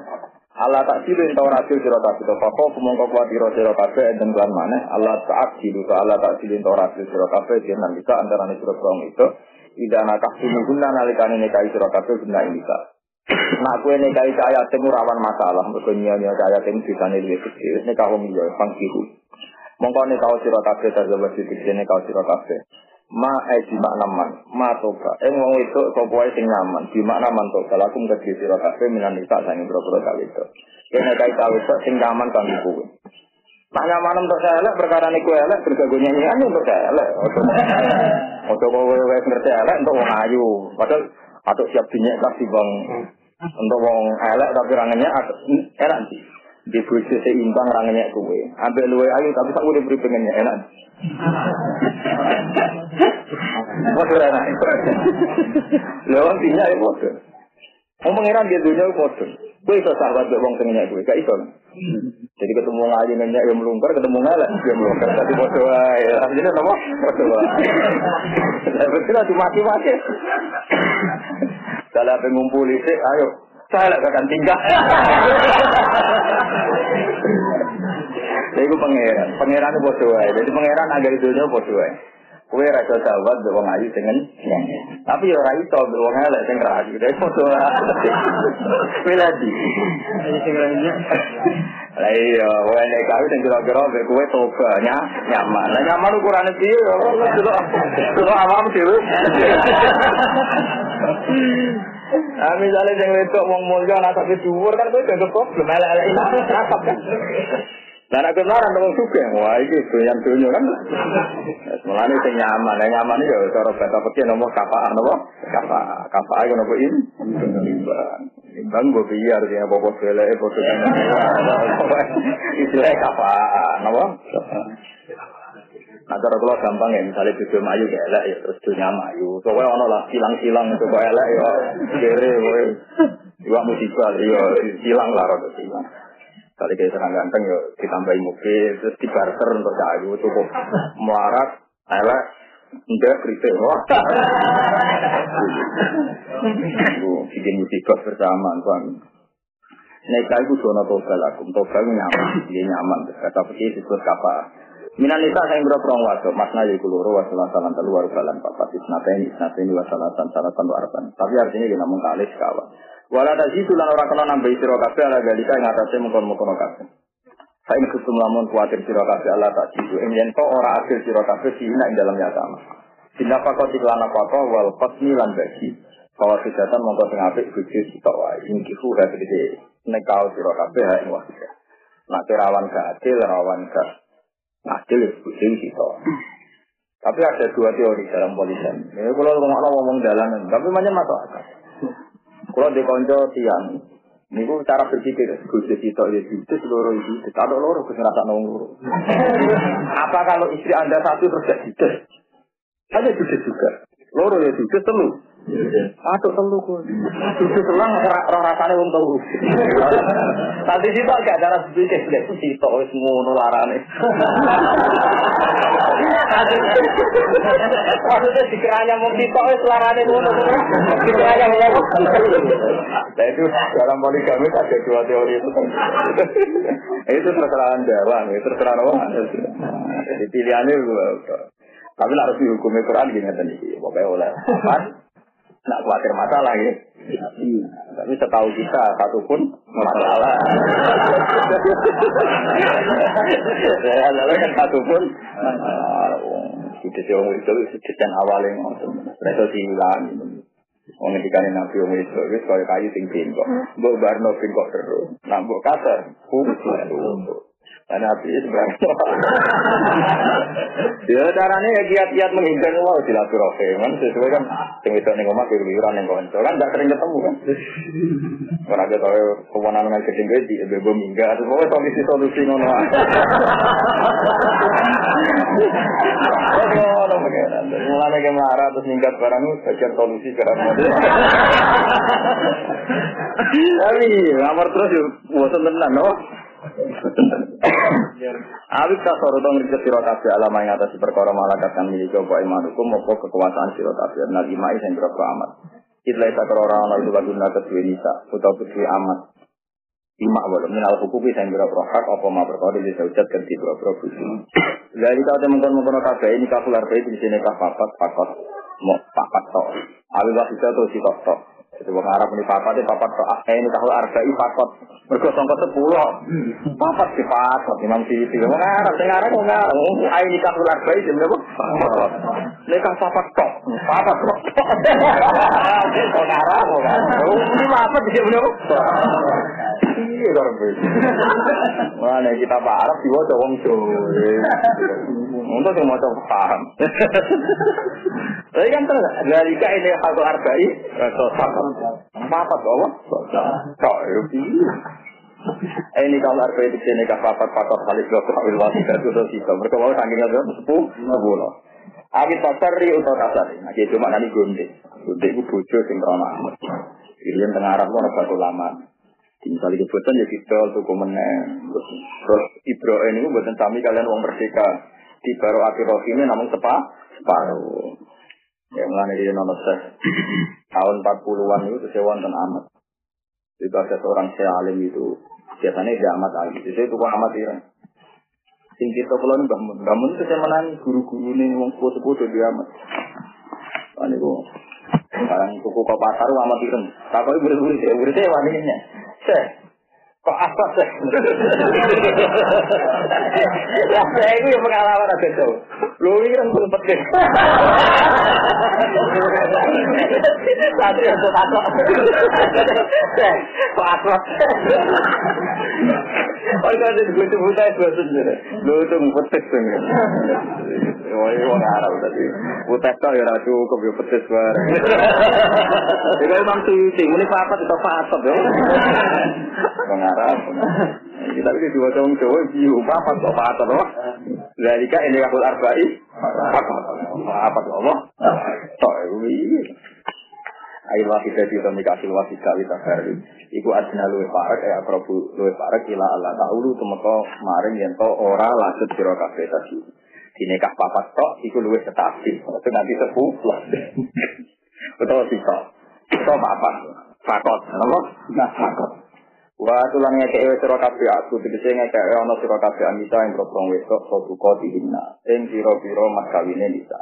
Allah tak silu entah orang adil sira kabeh to pokok kumangka kuwatira sira kabeh enten lan maneh Allah tak silu to Allah tak silu adil sira kabeh yen nang bisa antarané sira wong itu. Ida nakah sumuguna nalikane nekai sira kabeh guna bisa. Nah, kue nekai cahaya temu rawan masalah, mereka nyanyi cahaya temu bisa nih lebih kecil, nekah wong iya, pangkihu. Mongko nekau sira kabeh terjebak di nekau sira kabeh ma eh di makna man ma toba. Eh wong itu sapa wae sing nyaman? Di makna man toba lakum kedhi sira kabeh minan nisa sange boro-boro kali itu kene kae tahu sing nyaman kan iku. Nah nyaman untuk saya elek perkara niku elek bergagu nyanyian untuk saya elek. Untuk kowe wis ngerti elek untuk wong ayu. Padahal atau siap dinyek kasih bang untuk wong elek tapi rangannya enak sih. Di bojo seimbang rangannya kowe. Ambil luwe ayu tapi tak udah beri pengennya enak. Bodoh enak. Lewat tinya ya bodoh. Mau pengiran dia dunia bodoh. Gue itu sahabat gue bang tengahnya gue, gak iso. Jadi ketemu ngaji nanya yang melungker, ketemu ngalah yang melungker. Tapi bodoh ya. Jadi apa? Bodoh betul lah mati-mati. Kalau pengumpul itu, ayo. Saya akan tinggal. Jadi gue pangeran, pangeran itu bodoh Jadi pangeran agak itu nya bodoh Kue rasa sahabat be wong ayu dengan tapi ya ora iso be wong elek sing rayu. Dadi foto Miladi. Sing rayu. Lah iya, wae nek kawin sing kira-kira be kowe toba nyaman. Lah nyaman ukurane piye ya? Delok delok awam dhewe. Ah misalnya yang wedok wong mulya anak tapi dhuwur kan kowe dianggap problem elek-elek kan. Nah, nek kenaran wong sugih, wah iki doyan donya kan. Mulane sing nyaman, nek nyaman ya cara bata pekih nomor kapaan apa? Kapa, kapa iku nopo in? Imbang. Go biar dia bobo sele bobo kan. Istilah kapaan, napa? Nah, cara kalau gampang ya, misalnya video mayu ya elek ya, terus dunia mayu. Pokoknya ono lah, silang-silang kok elek ya, kere, Iwak musibah, iya, silang lah, rada silang. Kali kayak serang ganteng ya ditambahi mobil, terus dibarter untuk kayu cukup melarat, elek, enggak kritik. Wah, bikin musibah bersama, tuan. Nikah itu zona togal aku, togal nyaman, dia nyaman. Kata pergi disebut kapal. Minan nisa saya berapa orang waktu, makna jadi kuluru wasalatan telu warubalan papat isnateni isnateni wasalatan salatan waraban. Tapi artinya kita mengkalis kawan. Wala tazidu lan ora kena nambah sira kabeh ala galika ing atase mengkon-mengkon kabeh. Fa in kusum lamun kuatir sira kabeh Allah tak jitu ing yen ora adil sira kabeh dina ing dalam yatama. Dina pakot iklan apa wal qasmi lan bagi. Kalau kejahatan mongko sing apik bojo sita wae. Ing kifu ha gede. Nek kau sira kabeh ha ing wahida. Nak rawan gak adil, rawan gak adil bojo sita. Tapi ada dua teori dalam polisi. Ya kalau ngomong ngomong dalanan, tapi macam masuk akal. Kalau di konco tiang, Niku cara berpikir, Gus itu ya itu seluruh itu, ada loro nongol. Apa kalau istri anda satu terus Ada juga juga. Loro ya juga telu. Aduh telu kok. Itu selang roh rasane wong telu. Tadi situ agak darah sedikit lek situ wis ngono larane. Maksudnya dikiranya mau situ wis larane ngono. Dikiranya mau Nah itu dalam poligami ada dua teori itu. itu terserah Jawa, itu terserah orang. Jadi pilihannya tapi harus dihukumi Quran gini tadi, pokoknya oleh Nak khawatir masalah ya. Tapi setahu kita satu pun masalah. Ya, lalu kan satu pun Itu sih orang itu desain awalnya ngotot. Mereka hilang. Wong ngendikane Nabi wong itu wis kaya kayu sing bengkok. Mbok barno bengkok terus. Nah mbok kasar, karena api sebenarnya. ya caranya ya kiat-kiat menghindar Allah silaturahim kan sesuai kan sing itu ning omah keluyuran ning konco kan gak sering ketemu kan. Ora ada tahu kewenangan gedeng di bebo minggat pokoke solusi solusi ngono. Oh, mulane ke marah terus minggat barang bagian solusi barang. Tapi ngamar terus yo bosen tenan no. Awit tak soro dong riset siro kabeh alama yang atas perkara malakat kan milik iman hukum apa kekuasaan siro kabeh nal imai sing berapa amat. Itlah tak ora ana itu lagu nata suwe nisa utawa putri amat. Ima walau minal hukuki sing berapa hak apa ma perkara di saujat kan di berapa busi. Dari kau temen mengkono kabeh ini kakular bae di sini kah papat pakot mau papat tok. Awit wae itu si tok. Jadi wong Arab ini papat, ini papat kok ah ini tahu arba'i papat. Mergo sangka sepuluh. Papat di papat Imam Syafi'i. Wong Arab sing Arab wong Arab. Ai nikah ul arba'i jam berapa? Nikah papat kok. Papat kok. Wong Arab wong Arab. Ini papat jam berapa? Iya orang Mana kita Pak Arab diwaca wong Jawa. Untuk yang mau paham. Tapi kan terus dari ini satu arba'i papat apa? Kok ini kalau arba'i di sini kah papat papat kali dua kawil wasidah itu terus itu. Mereka mau saking ada sepuh sepuluh. Abi tasari atau tasari. Nah, cuma nanti gunde. Gunde itu bojo sing amat. Ini tengah Arab itu satu lama. Misalnya kebutuhan ya kita tuku meneng. Terus Ibrahim ini buatan sami kalian uang merdeka. Di baru akhir rohimnya namun sepa, separuh. Ya mulai dia nomor. Tahun 40-an itu saya wonten amat. Itu ada seorang saya alim itu. Biasanya dia amat alim. Itu kok amat ya. Sing kita kalau ini bangun. Bangun itu saya menangi guru-guru ini. Wong sepuh-sepuh dia amat. Ini kok. Sekarang tuku ke pasar amat ireng. Tapi murid-murid saya. Murid saya wanitanya. Saya. Kok apa sih? Ya saya itu yang pengalaman ada jauh. Lu ini kan yang tuh satu. Kok apa? Oh, ada sendiri. Lu itu. Oh, ini orang Arab tadi. Tuh ya pedes bareng. Suci. Ini ya? Orang Arab. Kita ini dua tahun Jawa, biu papat kok papat loh. Zalika ini kakul arba'i, papat. Papat Allah. Tok ini. Ayo wahidah di komunikasi wahidah kita hari. Iku adina luwe parek, ya akrobu luwe parek, ila Allah ta'ulu temeko maring yang to ora lanjut siro kafe tadi. Dinikah papat tok, iku luwe stabil. Itu nanti sepuh. Betul sih tok. Tok papat. Fakot. Apa? Nah, fakot. Wa tulang ya kewe sira kabeh aku tegese ngekewe ana sira kabeh anita ing propong wesok sotu kodi hinna. Ing pira-pira makawine nisa.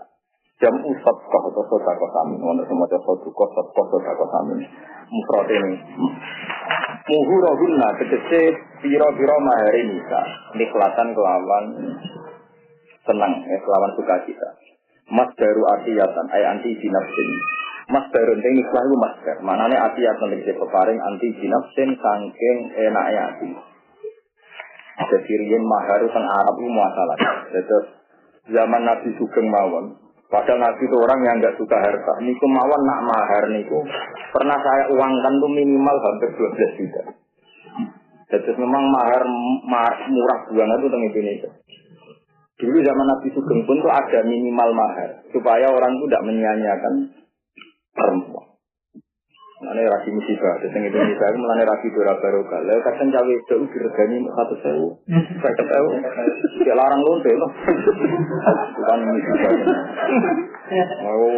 Jam usap kok to sota kok sami ono semoco sotu kok sotu sota kok sami. Mufrote ni. Muhuro hinna tegese pira-pira mahari nisa. Nikhlatan kelawan tenang ya eh, kelawan suka kita. Mas daru asiatan ay anti dinafsin. Mas Barun ini ikhlas itu mas bar. Manane ati akan lebih peparing anti jinafsin sangking enaknya ati. Jadi riyen mahar teng Arab itu masalah. Terus zaman Nabi Sugeng mawon, Padahal Nabi itu orang yang nggak suka harta. Ini kemauan nak mahar niku pernah saya uangkan tuh minimal hampir 12 juta. Jadi memang mahar, mahar murah banget itu di Indonesia. Dulu zaman Nabi Sugeng pun tuh ada minimal mahar supaya orang itu tidak menyia-nyiakan perempuan. Mana rasi musibah, terus yang Indonesia itu melani rasi dora barokah. Lalu kadang cawe itu diregani satu sewu, satu sewu, dia larang lonte loh. Bukan musibah. Mau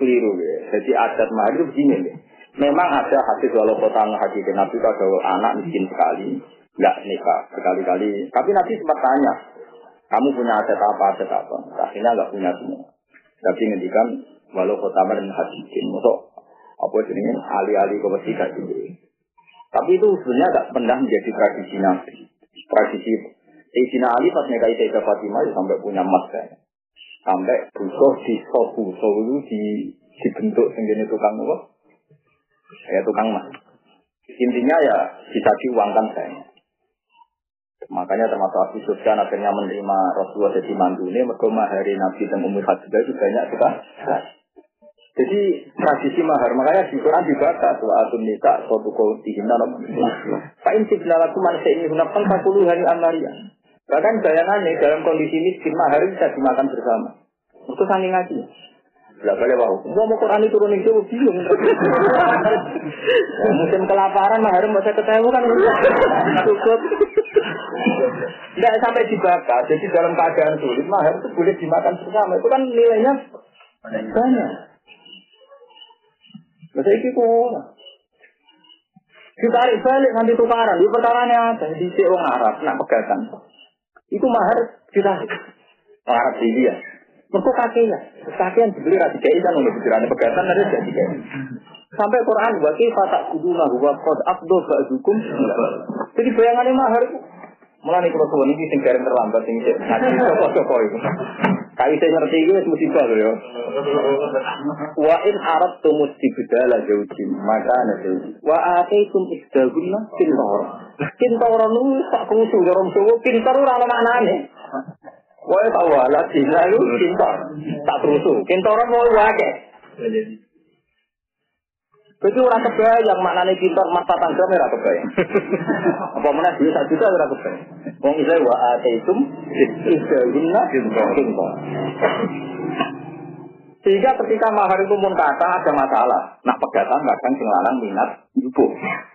keliru ya. Jadi adat mahar itu begini nih. Memang ada hadis walau kota hadis Nabi kalau anak miskin sekali, nggak nikah sekali-kali. Tapi Nabi sempat tanya, kamu punya aset apa, aset apa? Akhirnya nggak punya semua. Tapi ngendikan walau kota dan hadisin, untuk apa jenisnya ahli-ahli komisi gak Tapi itu sebenarnya gak pernah menjadi tradisi nabi. Tradisi Sayyidina Ali pas nikahi Sayyidah Fatimah ya sampai punya emas kan. Sampai butuh di sobu, sobu di dibentuk sendiri tukang apa? Ya tukang emas. Intinya ya bisa diuangkan saya. Makanya termasuk Abu Sufyan akhirnya menerima Rasulullah jadi mandune mergo mahari Nabi dan Ummu Habibah itu banyak sekali. Jadi tradisi mahar, makanya di Quran dibaca tuh atun nisa suatu kau dihina Pak Inti laku manusia ini gunakan puluh hari amaria. Bahkan bayangannya dalam kondisi miskin mahar bisa dimakan bersama. Itu saling ngaji. Tidak boleh wah. Gua mau Quran itu turun itu bingung. ya, musim kelaparan mahar mau saya ketemu kan cukup. Tidak sampai dibakar. Jadi dalam keadaan sulit mahar itu boleh dimakan bersama. Itu kan nilainya banyak. Masa iki kok Ditarik balik nanti tukaran, di perkaranya ada di si orang Arab, nak pegatan. Itu mahar ditarik. Arab di dia. Mereka kakinya, kakian dibeli rasi kain kan untuk pikirannya pegatan ada jadi kain. Sampai Quran bagi fatak kuduna huwa kod abdo ba'dukum. Jadi bayangannya mahar itu Mulai kalau suami ini sing terlambat sing ngaji sapa-sapa itu. Kali saya ngerti itu musibah loh ya. Wa in arab tu mustibdala jauji maka ana jauji. Wa ataitum isdaguna pintar. Pintar nu tak kusu dorong suwo pintar ora ana maknane. Wa tahu lah dina lu pintar. Tak terus. Pintar mau wae. Jadi orang kebayang maknanya pintar masa tangga merah kebayang. Apa mana dia satu juta merah kebayang. Wong isai wa ataitum isdaguna pintar. Sehingga ketika mahar itu pun kata ada masalah. Nah pegatan kadang sing lanang minat jupo.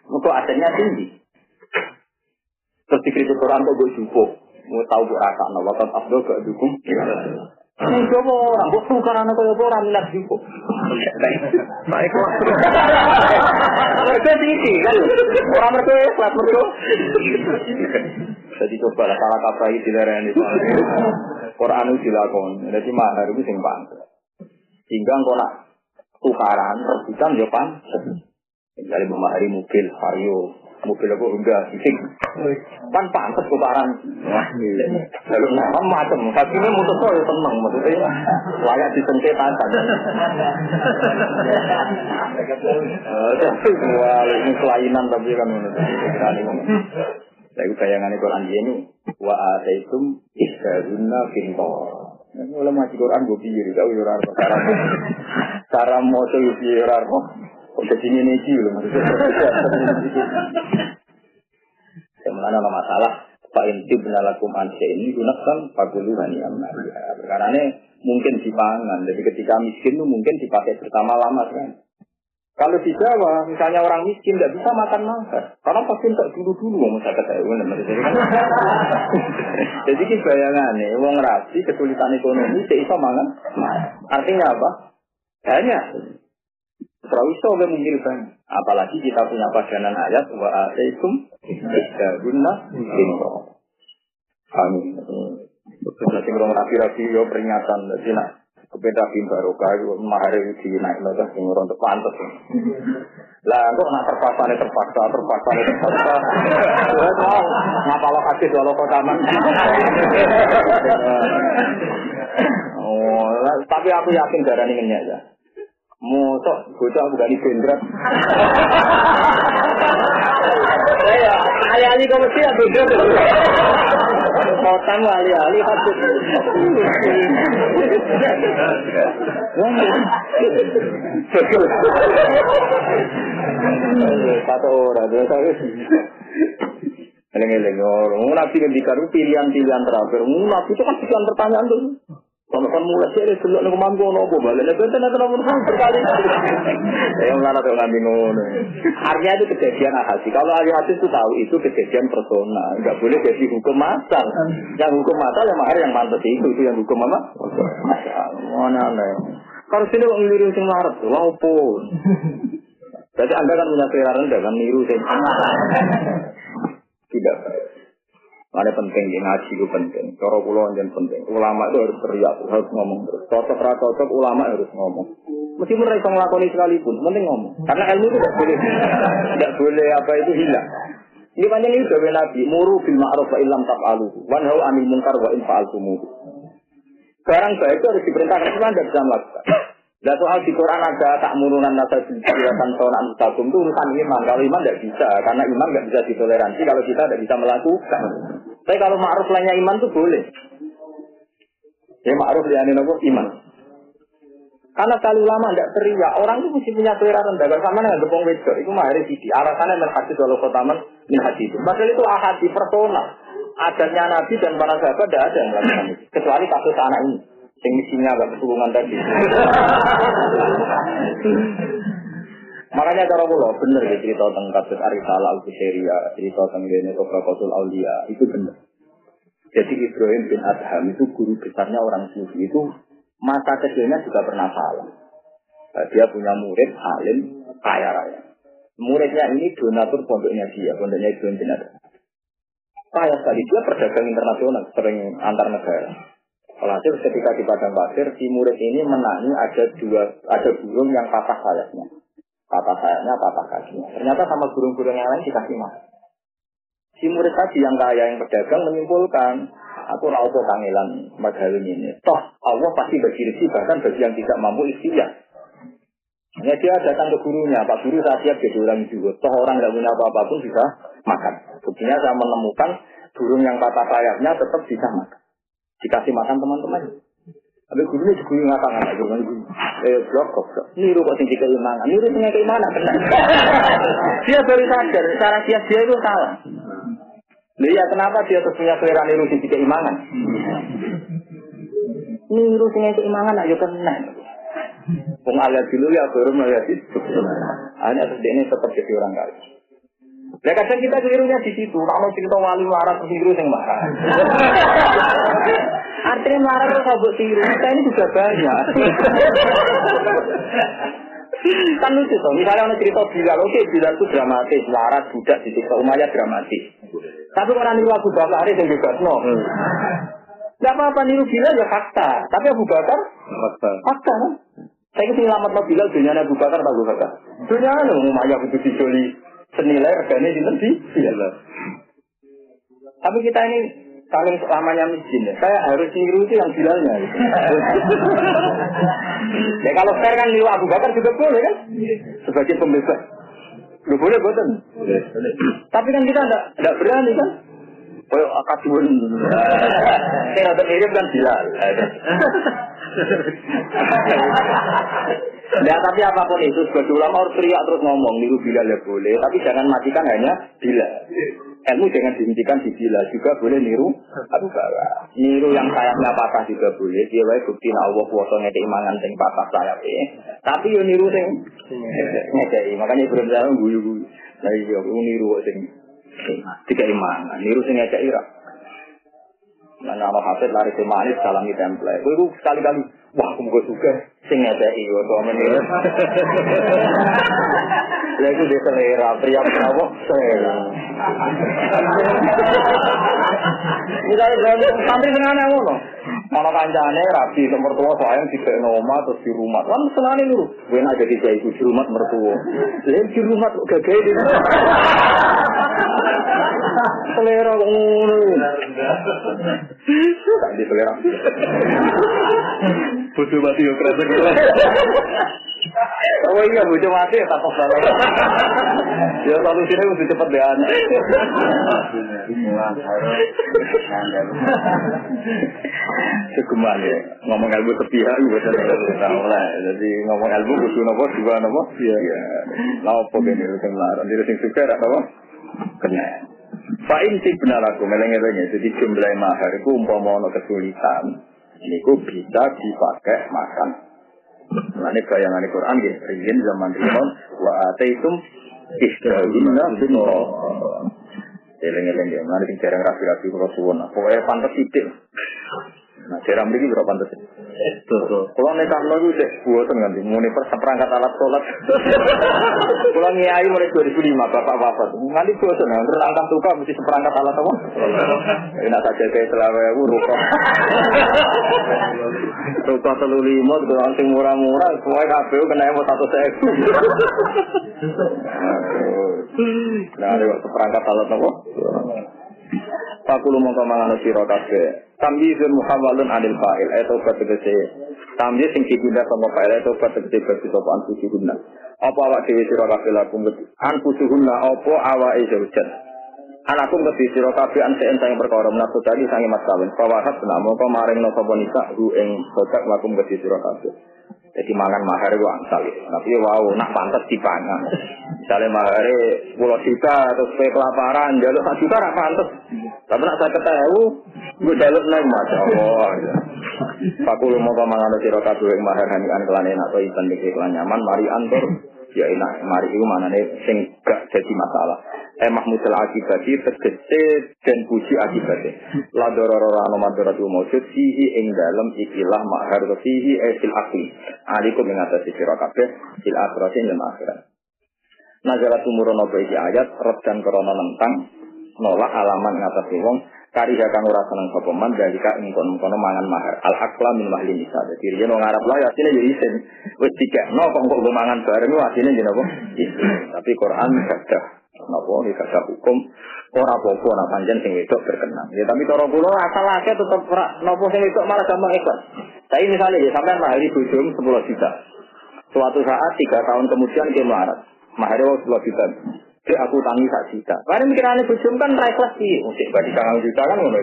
Untuk asalnya tinggi. Terus dikritik Quran kok gue jupo. Mau tahu bu rasa, nah waktu abdul gak dukung. Coba orang, gue tukar anak kaya orang minat jupo. Baik lah. Mereka tinggi kan, orang mereka kelas mereka. Jadi coba lah salah kapai di daerah ini. Quran itu dilakukan, jadi mahar itu sing pantas. Hingga engkau nak tukaran, rebutan ya pantas. Jadi memahari mobil, vario, mobil aku enggak. Fisik kan pantas tukaran lalu nah macam tapi ini mutus ya tenang maksudnya. Layak disentuh tangan wah ini kelainan tapi kan saya bayangan Quran ini wa ataitum isharuna pintor Mulai masih Quran gue pikir, gak ora cara cara mau tuh ora Kok jadi ini loh Yang mana ada masalah Pak Inti benalakum anse ini gunakan paguluhan yang Karena ini mungkin dipangan. Jadi ketika miskin itu mungkin dipakai bersama lama kan. Kalau di Jawa, misalnya orang miskin tidak bisa makan nangka, karena pasti tak dulu-dulu mau saya kata Jadi ini bayangannya, uang rasi kesulitan ekonomi, tidak bisa mangan. Artinya apa? Banyak. Prawiso oleh menghilangkan. Apalagi kita punya padanan ayat wa ataikum isdaguna pinto. Amin. Terus sing rong rapi-rapi yo peringatan dadi nak kepeda pin barokah yo mahar di naik lho sing untuk pantes. Lah kok nak terpaksa terpaksa terpaksa terpaksa. Wes ngapal hadis walau kok taman. Oh, tapi aku yakin darah ini ya. Motok bocah bukan di bendrat. Ya, ali-ali kau mesti ya bendrat. Kotan ali-ali hadis. Satu orang, dua saya. Eleng-eleng orang, nabi ngendikan pilihan-pilihan terakhir. Nabi itu kan pilihan pertanyaan tuh. Kalau kan mulai sih dulu nih mampu nopo balik nih benten atau nomor berkali. Yang mana tuh ngambil ngono. Artinya itu kejadian ahasi. Kalau ahli hadis itu tahu itu kejadian personal. Enggak boleh jadi hukum masal. Yang hukum masal yang mahar yang mantas itu itu yang hukum apa? Masal. Mana aneh. Kalau sini kok ngeliru sing marah tuh, pun. Jadi anda kan punya selera rendah kan niru sing tidak baik. Ada penting di ngaji itu penting. Cara pulau yang penting. Ulama itu harus teriak, harus ngomong terus. Cocok rata cocok ulama harus ngomong. Meskipun mereka ngelakoni sekalipun, penting ngomong. Karena ilmu itu tidak boleh, tidak boleh apa itu hilang. Ini panjang ini gawe Nabi, muru bil ma'ruf wa illam taf'alu. Wanhau anil munkar wa in fa'altumu. Sekarang baik itu harus diperintahkan, cuma tidak bisa melakukan. Dan soal di Quran ada tak murunan nasa silatan sonan takum itu urusan iman. Kalau iman tidak bisa, karena iman nggak bisa ditoleransi kalau kita tidak bisa melakukan. Tapi kalau ma'ruf lainnya iman itu boleh. Ya ma'ruf lainnya apa? Iman. Karena kali lama tidak teriak, orang itu mesti punya selera rendah. Kalau sama dengan gepong wedok, itu mah hari sisi. Alasannya menhadis walau min hadis. Padahal itu ahadi personal. Adanya Nabi dan para sahabat tidak ada yang melakukan itu. Kecuali kasus anak ini. Yang misinya agak keturungan tadi. Makanya cara kula bener ya cerita tentang kasus Arisala al Buseria, cerita tentang Dene Kosul Aulia, itu bener. Jadi Ibrahim bin Adham itu guru besarnya orang sufi itu masa kecilnya juga pernah salah. Nah, dia punya murid alim kaya raya. Muridnya ini donatur pondoknya dia, pondoknya Ibrahim bin Adham. Kaya sekali dia pedagang internasional, sering antar negara. Walhasil ketika di padang pasir, si murid ini menangi ada dua ada burung yang patah sayapnya. Patah sayapnya, patah kakinya. Ternyata sama burung-burung yang lain dikasih makan. Si murid tadi yang kaya yang pedagang menyimpulkan, aku raupo kangelan magawin ini. Toh Allah pasti bagi rezeki bahkan bagi yang tidak mampu ikhtiar. Hanya dia datang ke gurunya, Pak Guru saya siap jadi orang juga. Toh orang nggak punya apa-apa pun bisa makan. Buktinya saya menemukan burung yang patah sayapnya tetap bisa makan dikasih makan teman-teman. Tapi gurunya juga ngatakan anak guru guru. Eh blok kok. Niru kok tinggi keimanan. Niru punya keimanan benar. dia baru sadar cara dia dia itu salah. Lihat kenapa dia terus punya selera niru tinggi keimanan? Niru tinggi keimanan ayo kena. Wong aliat dulu ya baru melihat itu. Hanya terus dia ini tetap jadi orang kaya. Ya kadang kita kelirunya di situ. Kalau cerita wali waras keliru yang marah. Artinya marah terus sabuk tiru. Kita ini juga banyak. kan lucu tuh. Misalnya orang cerita Bilal, oke Bilal itu dramatis, larat, budak, di siksa Umayyah dramatis. Tapi orang niru Abu Bakar itu yang bebas, no. Gak apa-apa niru Bilal ya fakta. Tapi Abu Bakar, fakta. Fakta kan? Saya ingin selamat Bilal, dunia Abu Bakar, Abu Bakar. Dunia kan Umayyah itu dijoli senilai regane dinten di iya. Tapi kita ini saling selamanya miskin ya. Saya harus niru itu yang bilalnya. Gitu. ya kalau fair kan niru Abu Bakar juga boleh kan? Sebagai pembebas. Lu boleh boten. Tapi kan kita tidak berani kan? Oh, akadun. Saya rada mirip kan Bilal. Ya tapi apa pun itu sebagai ulama harus teriak terus ngomong niru bila ya boleh, tapi jangan matikan hanya bila. Ilmu jangan dihentikan di bila juga boleh niru Abu Bakar. Niru yang sayapnya patah juga boleh. Dia wae bukti Allah kuasa ngedek imangan sing patah sayap Tapi yo niru sing ngedek. Makanya Ibrahim guyu-guyu. Nah iya niru sing tiga imangan. Niru sing ngedek ira. Nah, nama hafid lari ke manis salami template. Gue sekali-kali, wah aku gue suka sing ngedeki gue komen ini. Ya itu dia selera, pria apa? Selera. Misalnya santri sengaja ngono. Ono kancane rapi nomor tua sayang di oma terus di rumah. Kan senane lho. Gue nak jadi ibu di rumah mertua. Lain di rumah kok gagal di Selera ngono. Tak di selera. Bodoh mati yo kresek. Oh iya, bojo mati ya tak salah. Ya satu sini mesti cepet deh anak. Ya, ngomong ilmu sepihak itu betul lah. Jadi ngomong ilmu kudu nopo juga nopo. Iya. Lah opo kene sing larang, diri sing suka ra nopo. Kena. Fa inti benar aku meleng-elengnya, jadi jumlah mahar itu umpama kesulitan, niku bisa dipakai makan. Ini bayangan Quran ya, riyen zaman Rimon, wa ataitum ihdahunna binto. Eleng-eleng ya, mana sing jarang rapi-rapi suwon. Pokoknya pantas sidik. Nah, jarang begini berapa pantas? Kalau nekah lo itu buatan kan, mulai perangkat alat sholat. Kalau ngiai mulai 2005, bapak bapak. Nanti buatan, rangkap tuka mesti seperangkat alat apa? Enak saja kayak selawai aku rukah. Rukah telu lima, kalau sing murah-murah, semua KPU kena yang satu sewu. Nah, ada seperangkat alat apa? Fakulu mongko mangano sira kabeh. Tamyizun muhawwalun anil fa'il eta obat tegese. Tamyiz sing dipindah sama fa'il eta obat tegese bagi sapa anfusuhunna. Apa awak dhewe sira kabeh lakum anfusuhunna apa awake zaujan. Anakum kedhi sira kabeh an seen sang perkara menaku tadi sange mas kawin. Fawahat na mongko maring no sapa nisa hu ing sodak lakum kedhi sira kabeh. Jadi mangan mahar itu angsal. Tapi wow, nak pantas dipangan. Misalnya mahar pulau juta atau supaya kelaparan, jalur satu juta rak pantas. Tapi nak saya ketahui, gue jalur naik masya Allah. Pakulu mau mangan siro kabeh yang mahar hanikan kelan enak atau iban dikit kelan nyaman, mari antor. Ya enak, mari itu mana nih sing gak jadi masalah. Eh mahmudul akibati tegese dan puji akibatnya. La dororo rano madoratu maujud fihi ing dalam ikilah mahar fihi eh fil akli. Alikum mengatasi siro kabeh fil akhirati yang akhirat. Nazara tumurono iki ayat redan krana nentang nolak alaman ngatasi wong kari kang ora seneng sapa man dari ka ing kono mangan mahar. Al akla min mahli nisa dadi riyen wong Arab lah asline ya isin. Wis dikekno kok kok mangan bareng asline jenenge apa? Tapi Quran gadah. Napa? Iki gadah hukum. Ora apa-apa nek pancen sing wedok berkenan. Ya tapi cara kula asal akeh tetep ora napa sing wedok malah gampang ikhlas. Tapi misalnya ya sampean mahari bojom 10 juta. Suatu saat tiga tahun kemudian dia melarat mahari wong 10 juta Cek aku tangi sak juta. Karena mikirannya bujum kan naik kelas sih. Mungkin bagi kangen juta kan ngono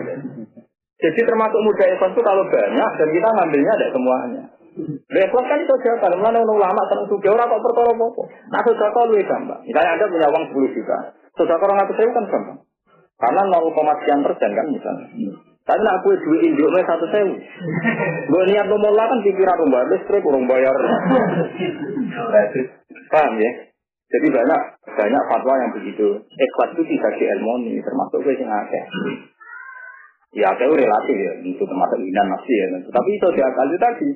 Jadi termasuk muda ikhlas itu kalau banyak dan kita ngambilnya ada semuanya. Ikhlas kan itu aja kan, mana ulama seneng suka orang kok perkara apa. Nah sudah kau lebih gampang. Misalnya anda punya uang 10 juta, sudah orang ribu kan gampang. Karena 0, sekian persen kan misalnya. Tapi nak kue duit induknya satu sewu. Gue niat mau kan pikiran rumah listrik, kurang bayar. Paham ya? Jadi banyak banyak fatwa yang begitu. Ikhlas itu tidak diilmoni, termasuk gue yang akeh. Ya itu relatif ya, itu termasuk inan nafsi ya. Tapi itu dia kali tadi.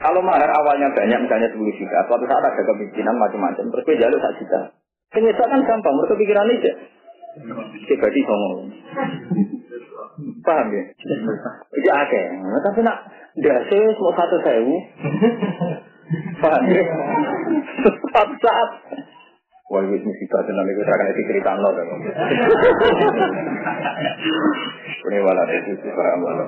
Kalau mahar awalnya banyak, misalnya 10 juta, suatu saat ada kepemimpinan macam-macam, terus gue jalur satu juta. Penyesal kan gampang, mereka pikiran aja. Pribadi ngomong. Paham ya? Iya akeh. Tapi nak dasi mau satu sewu. Paham ya? Suatu saat Wah, itu musibah tenan itu akan cerita nol kan. Ini malah itu paham malah.